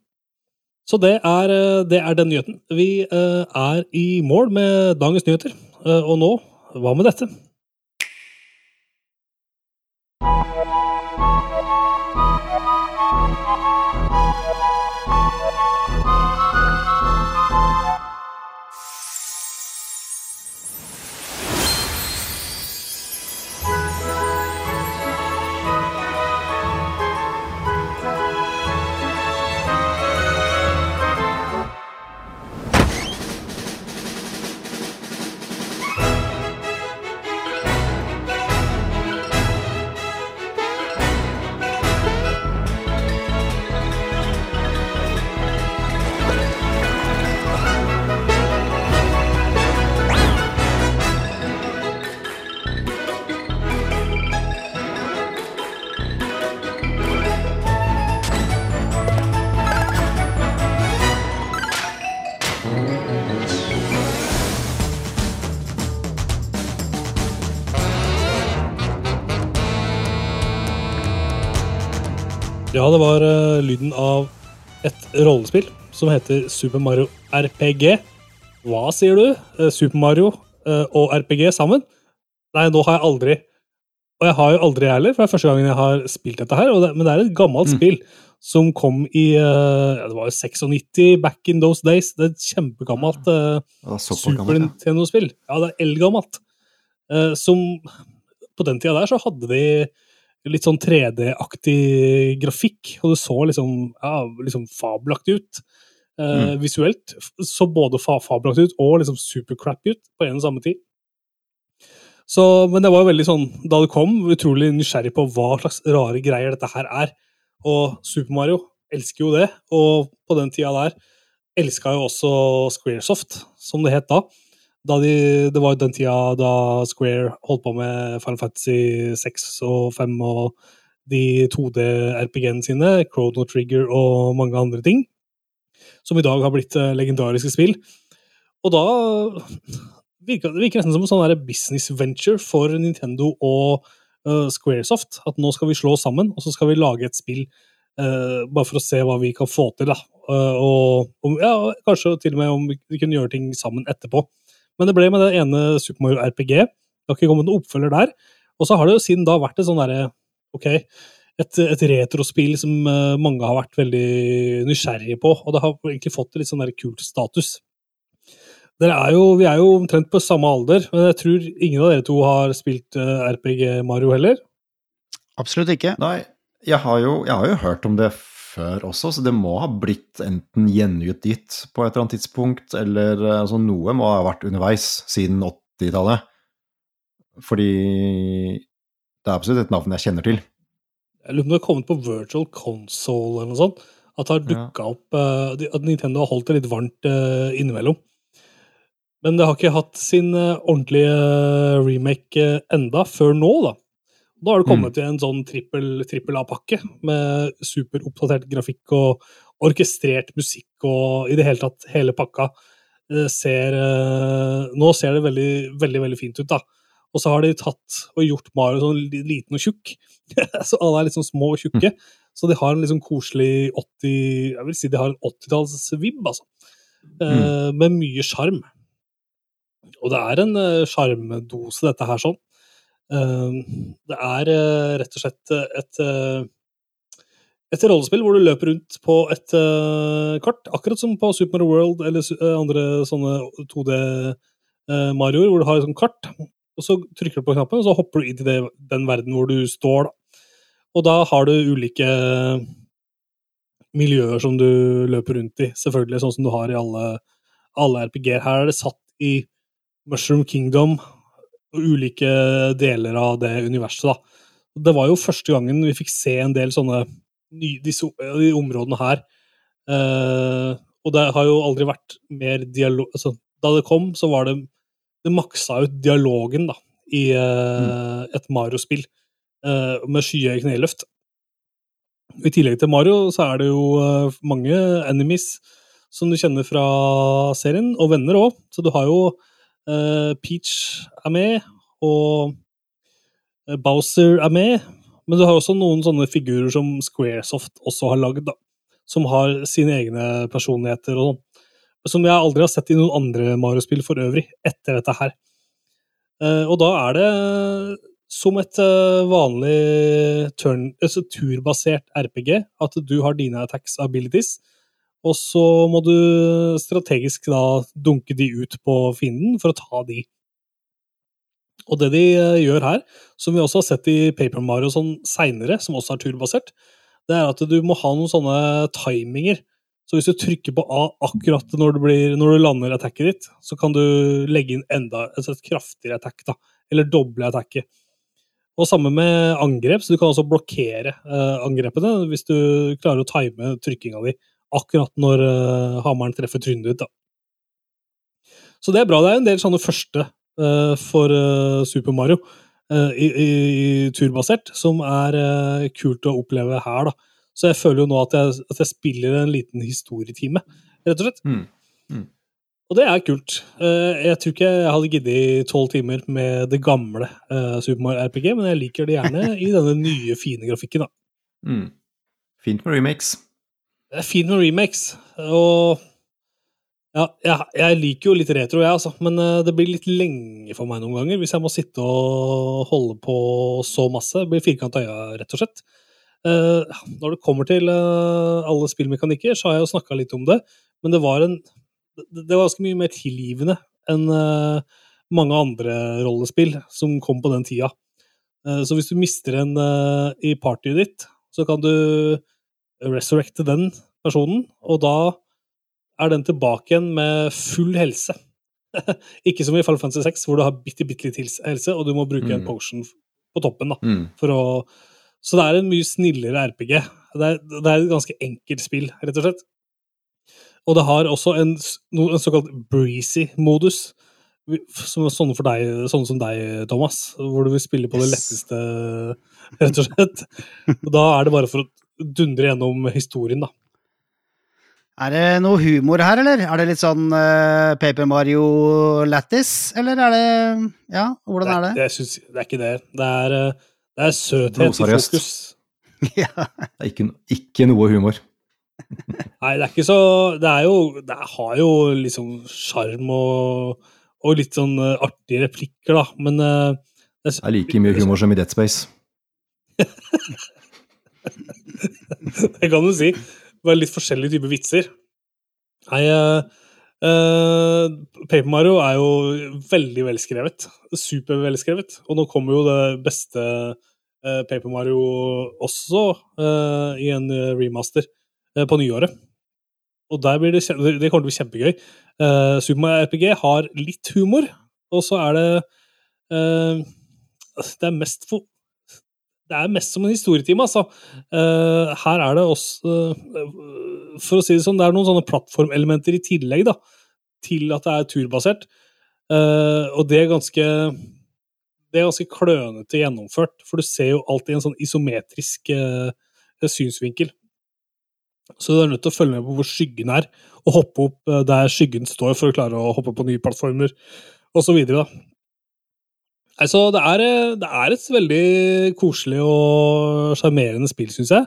S1: Så det er, eh, det er den nyheten. Vi eh, er i mål med dagens nyheter. Eh, og nå, hva med dette? Ja, det var uh, lyden av et rollespill som heter Super Mario RPG. Hva sier du? Uh, Super Mario uh, og RPG sammen? Nei, nå har jeg aldri Og jeg har jo aldri heller, for det er første gangen jeg har spilt dette her. Det, men det er et gammelt
S2: Mm.
S1: spill som kom i ja, Det var jo 96 back in those days. Det er et kjempegammelt
S2: uh,
S1: Super. Nintendo-spill. Ja, det er eldgammelt. Som På den tida der så hadde de litt sånn 3D-aktig grafikk, og det så liksom, ja, liksom fabelaktig ut. Eh, Visuelt. Så både fa fabelaktig ut og liksom supercrappy ut på en og samme tid. Så, men det var jo veldig sånn, da det kom, utrolig nysgjerrig på hva slags rare greier dette her er. Og Super Mario elsker jo det, og på den tida der elska jo også Squaresoft, som det het da. Da de, det var jo den tida da Square holdt på med Final Fantasy 6 og 5 og de 2D-RPG-ene sine, Chrono Trigger og mange andre ting, som i dag har blitt eh, legendariske spill. Og da virker det virker nesten som en sånn business venture for Nintendo og uh, Squaresoft. At nå skal vi slå oss sammen, og så skal vi lage et spill uh, bare for å se hva vi kan få til. da. Uh, og om, ja, kanskje til og med om vi kunne gjøre ting sammen etterpå. Men det ble med det ene Super Mario RPG. Det har ikke kommet noen oppfølger der. Og så har det jo siden da vært et sånn derre Ok, et, et retrospill som eh, mange har vært veldig nysgjerrige på, og det har egentlig fått litt sånn der kult status. Dere er jo, vi er jo omtrent på samme alder, men jeg tror ingen av dere to har spilt eh, RPG Mario heller.
S3: Absolutt ikke.
S2: Nei, jeg har, jo, jeg har jo hørt om det før også, så det må ha blitt enten gjenutgitt på et eller annet tidspunkt, eller eh, altså, noe må ha vært underveis siden 80-tallet. Fordi det er absolutt et navn jeg kjenner til.
S1: Jeg lurer på om det har kommet på Virtual Console eller noe sånt. At dukka opp eh, At Nintendo har holdt det litt varmt eh, innimellom. Men det har ikke hatt sin ordentlige remake enda, før nå, da. Nå har det kommet til en sånn trippel, A-pakke med superoppdatert grafikk og, orkestrert musikk og i det hele tatt hele pakka. Ser eh, Nå ser det veldig, veldig, veldig fint ut, da. Og så har de tatt og gjort Mario sånn liten og tjukk. så alle er litt sånn små og tjukke. Så de har en litt sånn koselig 80 Jeg vil si de har en 80-tallsvibb, altså. Eh, Med mye sjarm. Og det er en eh, sjarmdose, dette her, sånn. Eh, Det er eh, rett og slett eh, et eh, et rollespill hvor du løper rundt på et kart, akkurat som på Super Mario World eller andre sånne 2D-Marioer, hvor du har et sånt kart, og så trykker du på knappen, og så hopper du inn i det, den verden hvor du står. Da. Og da har du ulike miljøer som du løper rundt i, selvfølgelig, sånn som du har i alle, alle RPG-er. Her er det satt i Mushroom Kingdom ulike deler av det universet. da. Det var jo første gangen vi fikk se en del sånne disse, de områdene her. Eh, og det har jo aldri vært mer dialog altså, Da det kom, så var det Det maksa ut dialogen da, i eh, et Mario-spill eh, med skyhøye kneløft. I tillegg til Mario så er det jo eh, mange enemies som du kjenner fra serien, og venner òg. Så du har jo Peach er med, og eh, Bowser er med. Men du har også noen sånne figurer som Squaresoft også har lagd, da. Som har sine egne personligheter og sånn. Som jeg aldri har sett i noen andre Mario-spill for øvrig, etter dette her. Eh, og da er det som et eh, vanlig turn, altså turbasert RPG, at du har dine attacks abilities, og så må du strategisk da dunke de ut på fienden for å ta de. Og det de eh, gjør her, som vi også har sett i Paper Mario sånn seinere, som også er turbasert, det er at du må ha noen sånne timinger. Så hvis du trykker på A akkurat når du, blir, når du lander attacket ditt, så kan du legge inn enda altså et kraftigere attack, da. Eller doble attacket. Og samme med angrep, så du kan også blokkere eh, angrepene hvis du klarer å time trykkinga di akkurat når uh, hammeren treffer trynet ditt, da. Så det er bra. Det er en del sånne første uh, for uh, Super Mario i, i, turbasert, som er kult å oppleve her, da. Så jeg føler jo nå at jeg, at jeg spiller en liten historietime, rett og slett.
S2: Mm. Mm.
S1: Og det er kult. Jeg tror ikke jeg hadde giddet tolv timer med det gamle Super Mario RPG, men jeg liker det gjerne i denne nye, fine grafikken. da.
S2: Mm. Fint med remakes.
S1: Det er fint med remakes, og ja, jeg, jeg liker jo litt retro, jeg, altså, men eh, det blir litt lenge for meg noen ganger hvis jeg må sitte og holde på så masse. Det blir firkanta øya, rett og slett. Uh, når det kommer til uh, alle spillmekanikker, så har jeg jo snakka litt om det, men det var en det var ganske mye mer tilgivende enn uh, mange andre rollespill som kom på den tida. Så hvis du mister en i partyet ditt, så kan du resurrecte den personen, og da er den tilbake igjen med full helse. Ikke som i Final Fantasy 6, hvor du har bitte, bitte litt helse, og du må bruke en
S2: Mm.
S1: potion på toppen. da,
S2: Mm.
S1: for å... Så det er en mye snillere RPG. Det er, det er et ganske enkelt spill, rett og slett. Og det har også en, en såkalt breezy modus. Som er sånne, for deg, sånne som deg, Thomas, hvor du vil spille på det letteste, rett og slett. Og da er det bare for å dundre gjennom historien, da.
S3: Er det noe humor her, eller? Er det litt sånn uh, Paper Mario Lattis, eller er det Ja, hvordan er det?
S1: Jeg synes, det er ikke det. Det er, eh, det er søthet i fokus.
S3: ja.
S2: Det er ikke, ikke noe humor.
S1: Nei, det er ikke så Det er jo Det har jo liksom sjarm og, og litt sånn eh, artige replikker, da, men det
S2: Det er like mye humor som i Dead Space.
S1: Det kan du si. Bare litt forskjellige typer vitser. Nei, uh, Paper Mario er jo veldig velskrevet. Supervelskrevet. Og nå kommer jo det beste uh, Paper Mario også uh, i en remaster på nyåret. Og der blir det, det kommer til å bli kjempegøy. Uh, Mario RPG har litt humor, og så er det Det er mest for det er mest som en historietime, altså. Uh, her er det også uh, For å si det sånn, det er noen sånne plattformelementer i tillegg, da, til at det er turbasert. Uh, og det er ganske Det er ganske klønete gjennomført, for du ser jo alltid en sånn isometrisk synsvinkel. Så du er nødt til å følge med på hvor skyggen er, og hoppe opp der skyggen står for å klare å hoppe på nye plattformer, osv. Altså, det er, eh, det er et veldig koselig og sjarmerende spill, syns jeg.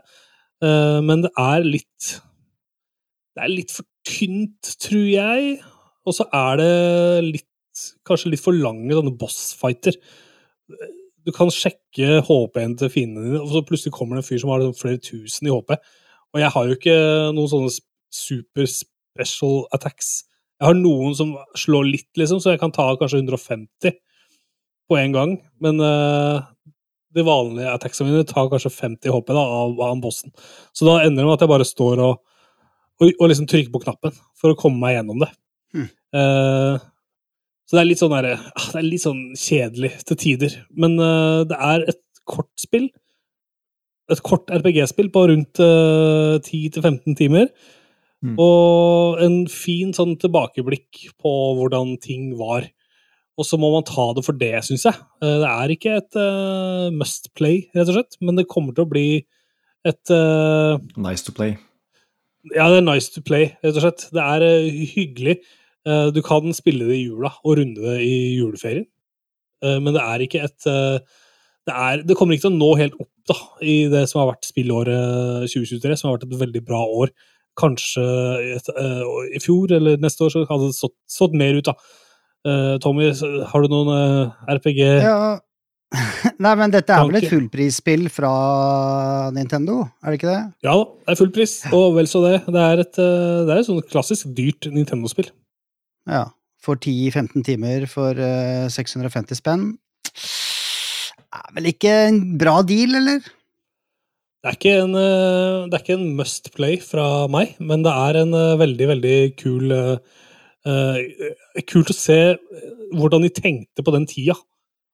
S1: Eh, Men det er litt Det er litt for tynt, tror jeg. Og så er det litt Kanskje litt for lange sånne bossfighter. Du kan sjekke HP-en til fiendene dine, og så plutselig kommer det en fyr som har flere tusen i HP. Og jeg har jo ikke noen sånne super special attacks. Jeg har noen som slår litt, liksom, så jeg kan ta kanskje 150 på en gang. Men uh, de vanlige attacksene mine tar kanskje 50 HP da, av, av bossen. Så da ender det med at jeg bare står og, og, og liksom trykker på knappen for å komme meg gjennom det.
S3: Hmm.
S1: Uh, så det er litt sånn der, ah, det er litt sånn kjedelig til tider. Men uh, det er et kort spill. Et kort RPG-spill på rundt uh, 10-15 timer.
S2: Mm.
S1: Og en fin sånn tilbakeblikk på hvordan ting var. Og så må man ta det for det, syns jeg. Eh, Det er ikke et uh, must play, rett og slett, men det kommer til å bli et uh,
S2: Nice to play.
S1: Ja, det er nice to play, rett og slett. Det er uh, hyggelig. Du kan spille det i jula og runde det i juleferien, men det er ikke et det, er, det kommer ikke til å nå helt opp da, i det som har vært spillåret 2023, som har vært et veldig bra år. Kanskje et, i fjor eller neste år så hadde det stått, stått mer ut, da. Eh, Tommy, har du noen eh, RPG
S3: Ja. Nei, men dette er vel et fullprisspill fra Nintendo, er det ikke det?
S1: Ja da, det er fullpris, og vel så det. Det er et, eh, det er et sånn klassisk dyrt Nintendo-spill.
S3: Ja. For 10-15 timer for eh, 650 spenn. Er vel ikke en bra deal, eller?
S1: Det er ikke en, det er ikke en must play fra meg, men det er en veldig, veldig kul eh, Kult å se eh, hvordan de tenkte på den tida.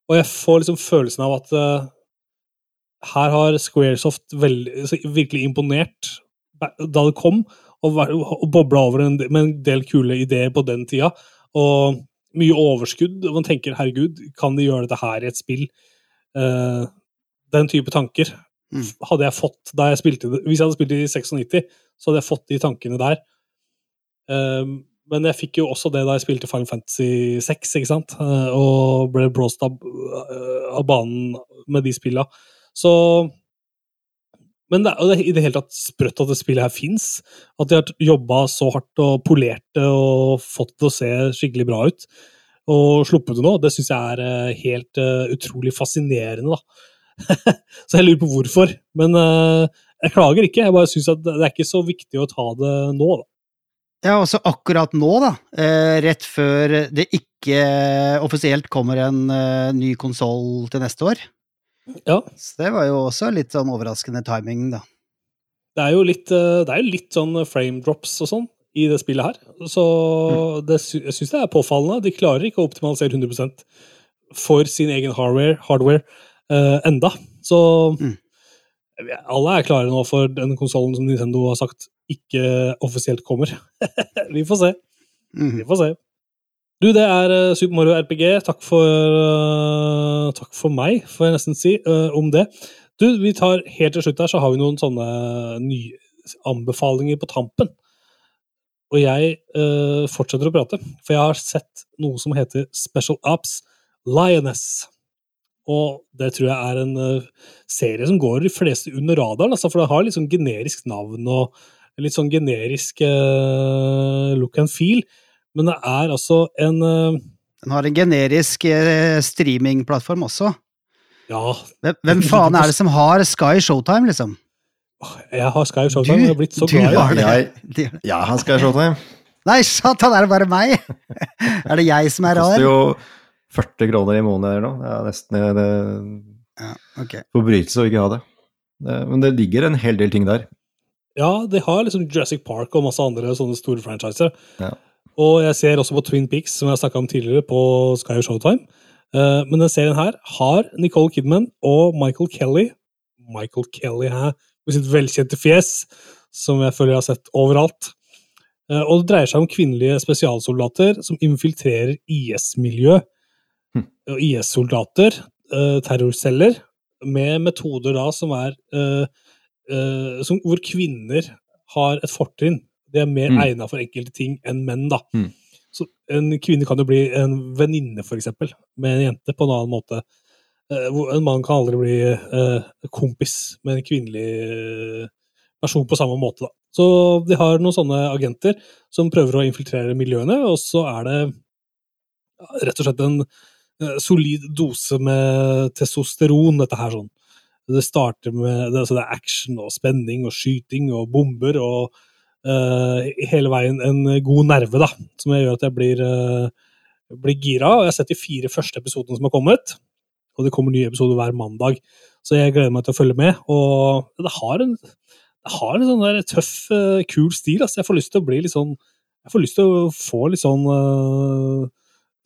S1: Og jeg får liksom følelsen av at eh, her har Squaresoft altså, virkelig imponert da det kom, og, og bobla over en, med en del kule ideer på den tida. Og mye overskudd. Og man tenker herregud, kan de gjøre dette her i et spill? Uh, den type tanker
S3: Mm.
S1: hadde jeg fått da jeg spilte det. Hvis jeg hadde spilt i 96, så hadde jeg fått de tankene der. Um, men jeg fikk jo også det da jeg spilte Final Fantasy 6, ikke sant? Eh, og ble blåst av, eh, av banen med de spilla. Så Men det er i det hele tatt sprøtt at det spillet her fins. At de har jobba så hardt og polert det og fått det til å se skikkelig bra ut. Og sluppet det nå, det syns jeg er eh, helt uh, utrolig fascinerende, da. så jeg lurer på hvorfor. Men uh, jeg klager ikke. Jeg bare syns at det er ikke så viktig å ta det nå, da.
S3: Ja, også akkurat nå, da, eh, rett før det ikke offisielt kommer en eh, ny konsoll til neste år.
S1: Ja,
S3: Så det var jo også litt sånn overraskende timing, da.
S1: det er jo litt, eh, det er litt sånn frame drops og sånn i det spillet her. Så det, jeg syns det er påfallende. De klarer ikke å optimalisere 100% for sin egen hardware, hardware eh, enda. Så
S3: Mm.
S1: alle er klare nå for den konsollen som Nintendo har sagt ikke offisielt kommer. Vi får se.
S3: Mhm.
S1: Vi får se. Du, det er eh, Super Mario RPG. Takk for, uh, takk for meg, får jeg nesten si, uh, om det. Du, vi tar helt til slutt her, så har vi noen sånne nye anbefalinger på tampen. Og jeg uh, fortsetter å prate, for jeg har sett noe som heter Special Ops Lioness. Og det tror jeg er en serie som går de fleste under radaren, altså, for det har sånn generisk navn og litt sånn generisk eh, look and feel. Men det er altså en eh,
S3: Den har en generisk eh, streamingplattform også.
S1: Ja,
S3: Hvem, hvem faen er det som har Sky Showtime, liksom?
S1: jeg har Sky Showtime, jeg har blitt så
S3: du
S1: glad i
S3: har
S1: det.
S2: Jeg, Jeg, har Sky det.
S3: Nei, satan, er det bare meg? er det jeg som er rar?
S2: Det
S3: er
S2: koster jo 40 kroner i måneden eller noe. Det er nesten det,
S3: Ja, okay.
S2: forbrytelse å ikke ha det. det. Men det ligger en hel del ting der.
S1: Ja, de har liksom Jurassic Park og masse andre sånne store franchiser.
S2: Ja.
S1: Og jeg ser også på Twin Peaks, som jeg snakka om tidligere, på Sky Showtime. Uh, men den serien her har Nicole Kidman og Michael Kelly Michael Kelly her, med sitt velkjente fjes, som jeg føler jeg har sett overalt. Uh, og det dreier seg om kvinnelige spesialsoldater som infiltrerer IS-miljø.
S2: Hm.
S1: Og IS-soldater, uh, terrorceller, med metoder da som er eh, eh, som, Hvor kvinner har et fortrinn. De er mer
S2: Mm.
S1: egnet for enkelte ting enn menn, da.
S2: Mm.
S1: Så en kvinne kan jo bli en venninne, for eksempel, med en jente på en annen måte. Uh, En mann kan aldri bli uh, kompis med en kvinnelig person på samme måte, da. Så de har noen sånne agenter som prøver å infiltrere miljøene, og så er det rett og slett en solid dose med testosteron, dette her sånn. Det starter med det, altså det er action og spenning og skyting og bomber og uh, hele veien en god nerve, da, som gjør at jeg blir, uh, blir gira. Og jeg har sett de fire første episodene som har kommet, og det kommer nye episoder hver mandag. Så jeg gleder meg til å følge med. Og det har en, det har en sånn der tøff, uh, kul stil. Altså. Jeg får lyst til å bli litt sånn Jeg får lyst til å få litt sånn eh,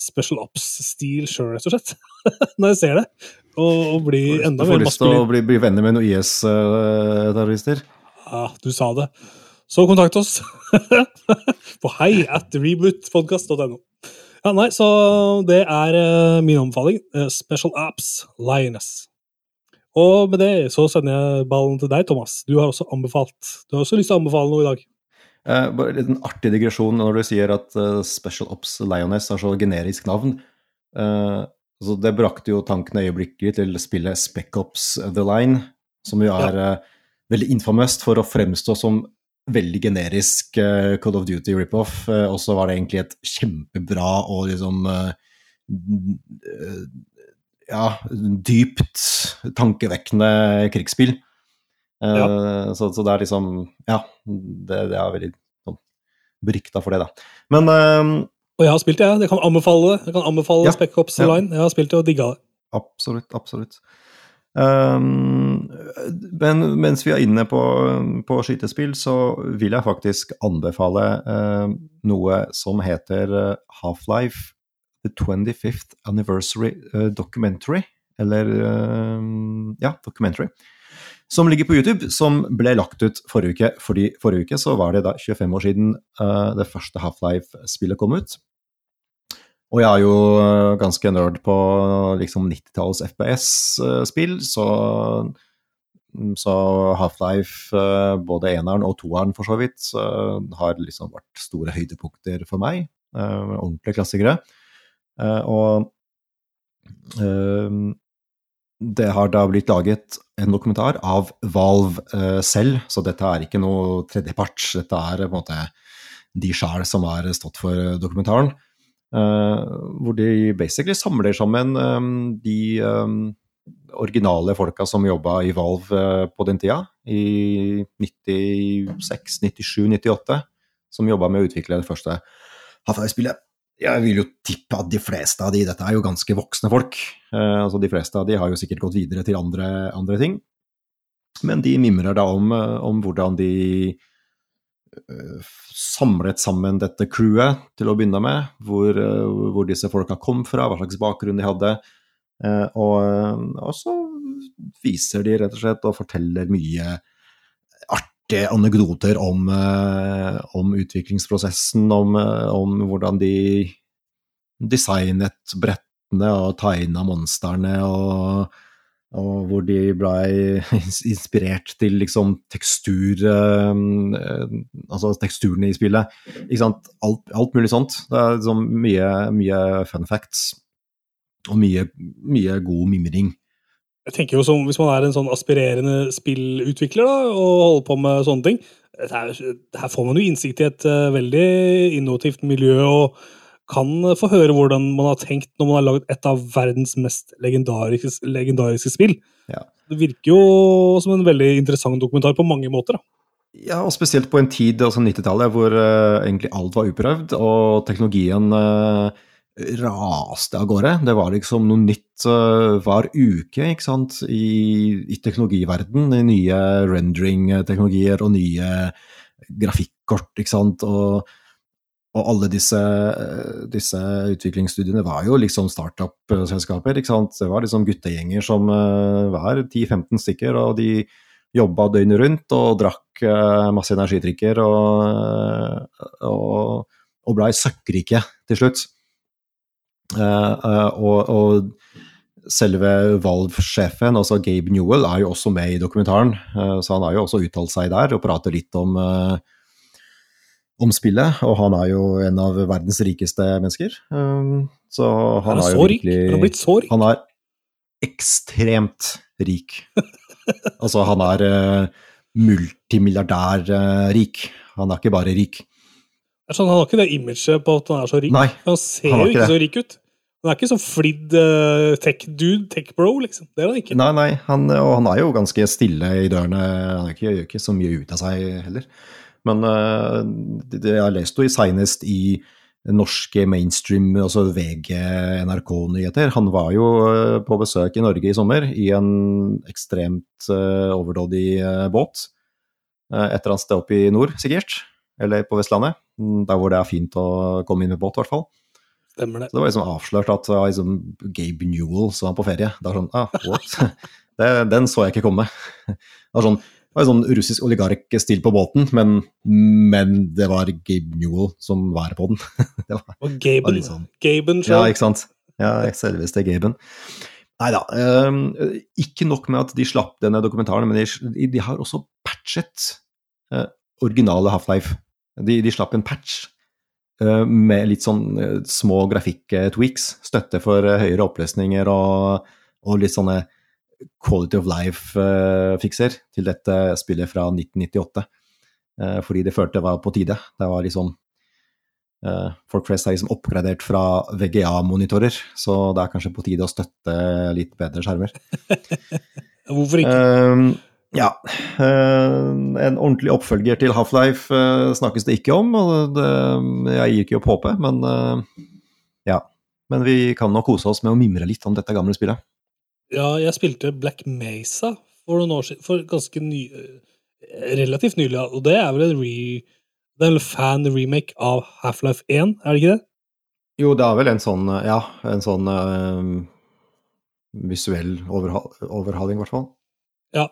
S1: Special Ops-stil sjøl, rett og slett. Når jeg ser det. Og, og bli
S2: Du får lyst til å bli, bli venner med noen IS-terrorister.
S1: Ja, du sa det. Så kontakt oss på hei at rebootpodcast.no. Ja, nei, så det er eh, min anbefaling. eh, Special Apps Lioness. Og med det så sender jeg ballen til deg, Thomas. Du har også anbefalt. Du har også lyst til å anbefale noe i dag.
S2: Eh, bare en artig digresjon når du sier at eh, Special Ops Lioness har så generisk navn. Eh, så det brakte jo tanken øyeblikkelig til spillet Spec Ops The Line, som jo er eh, veldig infamøst for å fremstå som veldig generisk uh, Call of Duty rip-off, Uh, og så var det egentlig et kjempebra og liksom uh, ja, dypt tankevekkende krigsspill. Eh, så, så det er liksom Ja, det, det er veldig sånn, berykta for det, da. Men um,
S1: Og jeg har spilt det, jeg. Jeg kan anbefale det. Jeg kan anbefale
S2: Ja,
S1: Spec Ops
S2: ja.
S1: Line. Jeg har spilt det og digga det.
S2: Absolutt, absolutt. Um, men mens vi er inne på, på skytespill, så vil jeg faktisk anbefale uh, noe som heter Half-Life The 25th Anniversary Documentary. Eller uh, ja, Documentary. Som ligger på YouTube, som ble lagt ut forrige uke. Fordi forrige uke så var det da 25 år siden uh, det første Half-Life-spillet kom ut. Og jeg er jo øh, ganske nerd på liksom 90-tallets FPS-spill, så, så Half-Life, øh, både eneren og toeren for så vidt, øh, har liksom vært store høydepunkter for meg. Ordentlige klassikere. Eh, Og det har da blitt laget en dokumentar av Valve øh, selv, så dette er ikke noe tredjeparts. Dette er på en måte de sjæl som har stått for dokumentaren. Eh, hvor de basically samler sammen eh, de eh, originale folka som jobba i Valve eh, på den tida, i 96, 97, 98, som jobba med å utvikle det første Half-Life-spillet. Jeg vil jo tippe at de fleste av de, dette er jo ganske voksne folk, eh, altså de fleste av de har jo sikkert gått videre til andre, andre ting, men de mimrer da om, eh, om hvordan de eh, samlet sammen dette crewet til å begynne med, hvor, eh, hvor disse folka kom fra, hva slags bakgrunn de hadde. Og, og så viser de rett og slett og forteller mye anekdoter om, eh, om utviklingsprosessen, om, eh, om hvordan de designet brettene og tegna monstrene, og, og hvor de blei inspirert til liksom tekstur eh, Altså teksturene i spillet. Ikke sant? Alt, alt mulig sånt. Det er liksom mye, mye fun facts. Og mye, mye god mimring.
S1: Jeg tenker jo som, Hvis man er en sånn aspirerende spillutvikler da, og holder på med sånne ting dette er, Her får man jo innsikt i et uh, veldig innovativt miljø og kan få høre hvordan man har tenkt når man har laget et av verdens mest legendariske, legendariske spill.
S2: Ja.
S1: Det virker jo som en veldig interessant dokumentar på mange måter. da.
S2: Ja, og spesielt på en tid, altså 90-tallet, hvor uh, egentlig alt var uprøvd, og teknologien eh, raste av gårde. Det var liksom noe nytt eh, hver uke, ikke sant, i, i teknologiverden. Nye rendering-teknologier og nye grafikkort, ikke sant. Og, og alle disse, eh, disse utviklingsstudiene var jo liksom startup-selskaper, ikke sant. Det var liksom guttegjenger som eh, var 10-15 stykker, og de jobba døgnet rundt og drakk eh, masse energidrikker og, og, og blei søkkrike til slutt. Eh, eh, og, og selve Valve-sjefen, altså Gabe Newell, er jo også med i dokumentaren. eh, Så han har jo også uttalt seg der og prater litt om, om spillet. Og han er jo en av verdens rikeste mennesker. Så han
S1: Han er
S2: er
S1: så
S2: jo
S1: rik. Han har
S2: virkelig
S1: blitt så rik.
S2: Han er ekstremt rik. altså, han er multimilliardær-rik. han er ikke bare rik.
S1: Sånn, han har ikke det imaget på at han er så rik.
S2: Nei,
S1: han ser
S2: han
S1: jo
S2: ikke
S1: ikke så rik ut. Han er ikke så flidd uh, tech-dude, tech-bro, liksom. Det er han ikke.
S2: Nei, nei, han, og han er jo ganske stille i dørene. Han ikke, gjør ikke så mye ut av seg heller. Men uh, det, det, jeg leste jo senest i norske mainstream, altså VG, NRK-nyheter. Han var jo eh, på besøk i Norge i sommer i en ekstremt uh, overdådig uh, båt. Uh, et eller annet sted oppe i nord, sikkert. Eller på Vestlandet. mm, Der hvor det er fint å komme inn med båt, i hvert fall.
S1: Stemmer det.
S2: Så det var liksom avslørt at det var liksom Gabe Newell som var på ferie. Det var sånn, ah, what? Det, den så jeg ikke komme. Det var sånn, det var sånn russisk oligark-stil på båten, men, men det var Gabe Newell som var på den. Det var,
S1: Og Gaben,
S2: Var sånn.
S1: Gaben
S2: Ja, ikke sant? Ja, selveste Gaben. Nei da. ehm, ikke nok med at de slapp denne dokumentaren, men de, de har også patchet eh, originale Half-Life. De, de slapp en patch eh, med litt sånn eh, små grafikk-tweaks. Støtte for eh, høyere oppløsninger og, og litt sånne quality of life-fikser til dette spillet fra 1998. Eh, fordi det følte jeg var på tide. Det var liksom eh, Folk flest er liksom oppgradert fra VGA-monitorer, så det er kanskje på tide å støtte litt bedre skjermer.
S1: Hvorfor ikke?
S2: Ehm, ja. eh, en ordentlig oppfølger til Half-Life eh, snakkes det ikke om, og det, jeg gir ikke opp håpet, men eh, ja. Men vi kan nok kose oss med å mimre litt om dette gamle spillet.
S1: Ja, jeg spilte Black Mesa for noen år siden, for ganske ny, eh, relativt nylig, og det er vel en re, det er vel fan-remake av Half-Life 1, er det ikke det?
S2: Jo, det er vel en sånn, ja, en sånn eh, visuell overhal overhaling, i hvert fall.
S1: Ja,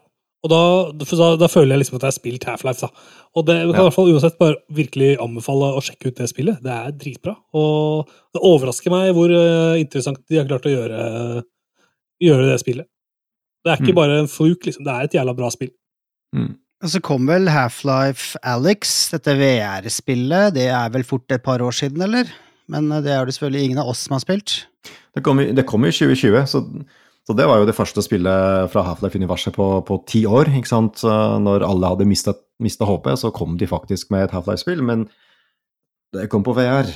S1: og da, da, da føler jeg liksom at jeg har spilt Half-Life, da. Og det jeg kan
S2: Ja.
S1: i hvert fall uansett bare virkelig anbefale å sjekke ut det spillet. Det er dritbra. Og det overrasker meg hvor eh, interessant de har klart å gjøre, gjøre det spillet. Det er ikke
S2: Mm.
S1: bare en fluk, liksom. Det er et jævla bra spill.
S2: Mm.
S3: Og så kom vel Half-Life Alex, dette VR-spillet, det er vel fort et par år siden, eller? Men eh, det er det selvfølgelig ingen av oss som har spilt.
S2: Det kom, i- det kom i 2020, så, så det var jo det første spillet fra Half-Life-universet på, på ti år. ikke sant? Når alle hadde mista håpet, så kom de faktisk med et Half-Life-spill, men det kom på VR.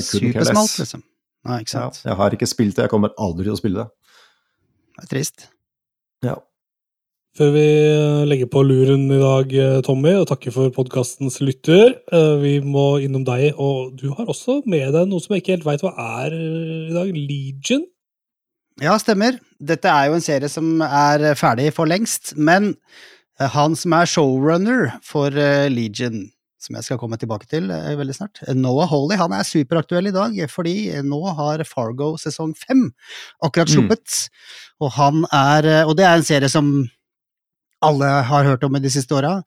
S3: Supersmalt, liksom. Nei, ikke
S2: Ja,
S3: sant.
S2: jeg har ikke spilt det, jeg kommer aldri til å spille det.
S3: Det er trist.
S2: Ja.
S1: Før vi eh, legger på luren i dag, eh, Tommy, og takker for podkastens lytter, eh, vi må innom deg, og du har også med deg noe som jeg ikke helt veit hva er i dag. Legion?
S3: Ja, stemmer. Dette er jo en serie som er ferdig for lengst, men eh, han som er showrunner for eh, Legion, som jeg skal komme tilbake til eh, veldig snart, Noah Holly, han er superaktuell i dag, fordi nå har Fargo sesong fem akkurat
S2: Mm.
S3: sluppet, og han er Og det er en serie som alle har hørt om i de siste åra.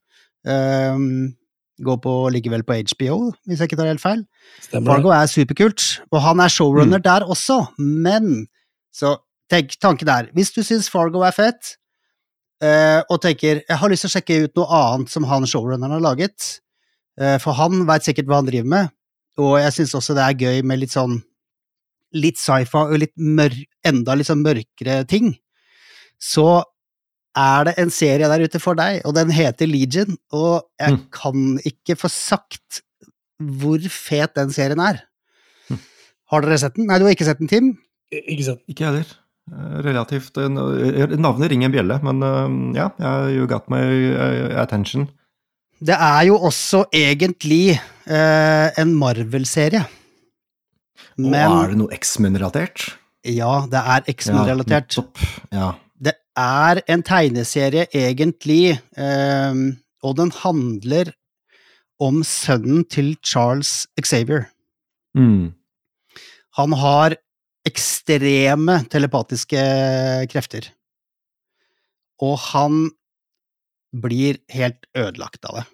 S3: Um, går på, likevel på HBO, hvis jeg ikke tar helt feil.
S1: Stemmer
S3: Fargo er superkult, og han er showrunner der også, men så tenk tanken der, hvis du syns Fargo er fett, eh, og tenker jeg har lyst til å sjekke ut noe annet som han showrunneren har laget, eh, for han veit sikkert hva han driver med, og jeg syns også det er gøy med litt sånn litt sci-fi og litt mør enda litt sånn mørkere ting, så er det en serie der ute for deg, og den heter Legion, og jeg
S2: Mm.
S3: kan ikke få sagt hvor fet den serien er.
S2: Mm.
S3: Har dere sett den? Nei, du har ikke sett den, Tim?
S1: Ikke sant?
S2: Ikke jeg heller. Eh, Relativt eh, Navnet ringer en bjelle, men eh, ja, you got my eh, attention.
S3: Det er jo også egentlig eh, en Marvel-serie.
S2: Og er det noe X-Men-relatert?
S3: ja, det er X-Men-relatert.
S2: Ja, ja.
S3: det er en tegneserie, egentlig, eh, og den handler om sønnen til Charles Xavier.
S2: Mm.
S3: Han har ekstreme telepatiske krefter. Og han blir helt ødelagt av det.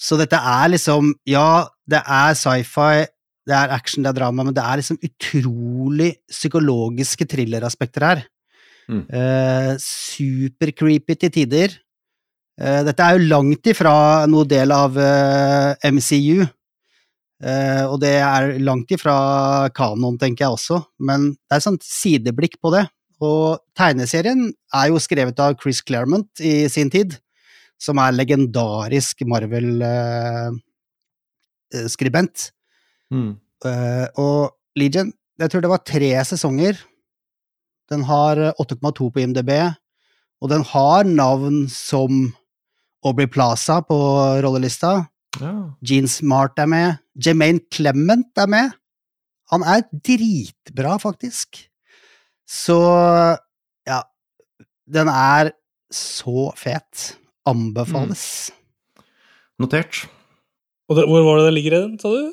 S3: Så dette er liksom Ja, det er sci-fi, det er action, det er drama, men det er liksom utrolig psykologiske thrilleraspekter her.
S2: Mm.
S3: Eh, Super-creepy til tider. Eh, dette er jo langt ifra noe del av eh, MCU. Eh, og det er langt ifra kanon, tenker jeg også, men det er et sånt sideblikk på det. Og tegneserien er jo skrevet av Chris Claremont i sin tid, som er legendarisk Marvel-skribent.
S2: Mm.
S3: Eh, og Legion, jeg tror det var tre sesonger. Den har eh, 8,2 på IMDb, og den har navn som Aubrey Plaza på rollelista.
S2: Ja.
S3: Jean Smart er med. Jermaine Clement er med. Han er dritbra, faktisk. Så ja Den er så fet. Anbefales.
S2: Notert.
S1: Og det, hvor var det den ligger i den, sa du?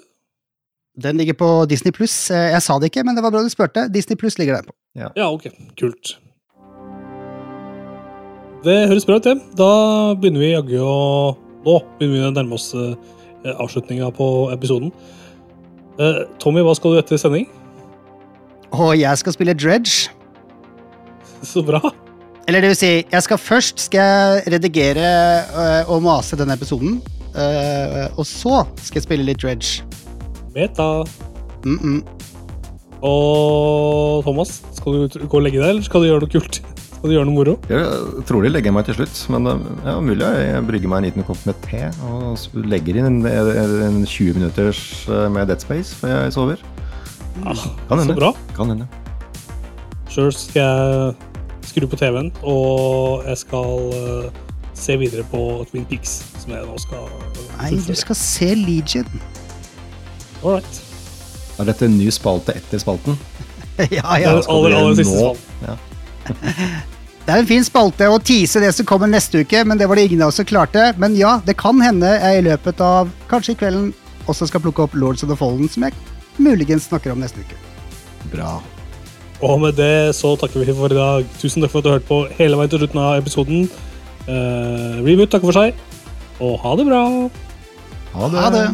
S3: Den ligger på Disney pluss. Jeg sa det ikke, men det var bra du spurte. Disney pluss ligger den på.
S1: Ja, ok. Kult. Det høres bra ut, det. Da begynner vi jaggu å Nå begynner vi å nærme oss eh, avslutninga på episoden. Eh, Tommy, hva skal du etter sending?
S3: Og jeg skal spille Dredge.
S1: Så bra.
S3: Eller det vil si, jeg skal først skal jeg redigere øh, og mase denne episoden. øh, og så skal jeg spille litt Dredge.
S1: Meta.
S3: Mm -mm.
S1: Og Thomas, skal du gå og legge deg, eller skal du gjøre noe kult? Skal du gjøre noe moro?
S2: Jeg tror de legger meg til slutt, men eh, ja, mulig jeg brygger meg en liten kopp med te og legger inn en, en 20 minutters eh, med Dead Space før jeg sover.
S1: Ah,
S2: Kan
S1: så
S2: hende.
S1: bra.
S2: Kan hende.
S1: Sjøl skal jeg skru på TV-en, og jeg skal eh, se videre på Twin Peaks, som jeg nå skal
S3: Nei, du skal se Legion.
S1: All right.
S2: Er dette en ny spalte etter spalten?
S3: ja,
S1: Det
S3: ja.
S1: er aller, aller siste
S2: spalten.
S1: spalten.
S3: Det er en fin spalte å tease det som kommer neste uke, men det var det ingen av oss som klarte. Men ja, det kan hende jeg i løpet av kanskje i kvelden også skal plukke opp Lords of the Fallen, som jeg muligens snakker om neste uke.
S2: Bra.
S1: Og med det så takker vi for i dag. Tusen takk for at du hørte på hele veien til slutten av episoden. Uh, Reboot takker for seg, og ha det bra.
S2: Ha det.
S3: Ha det.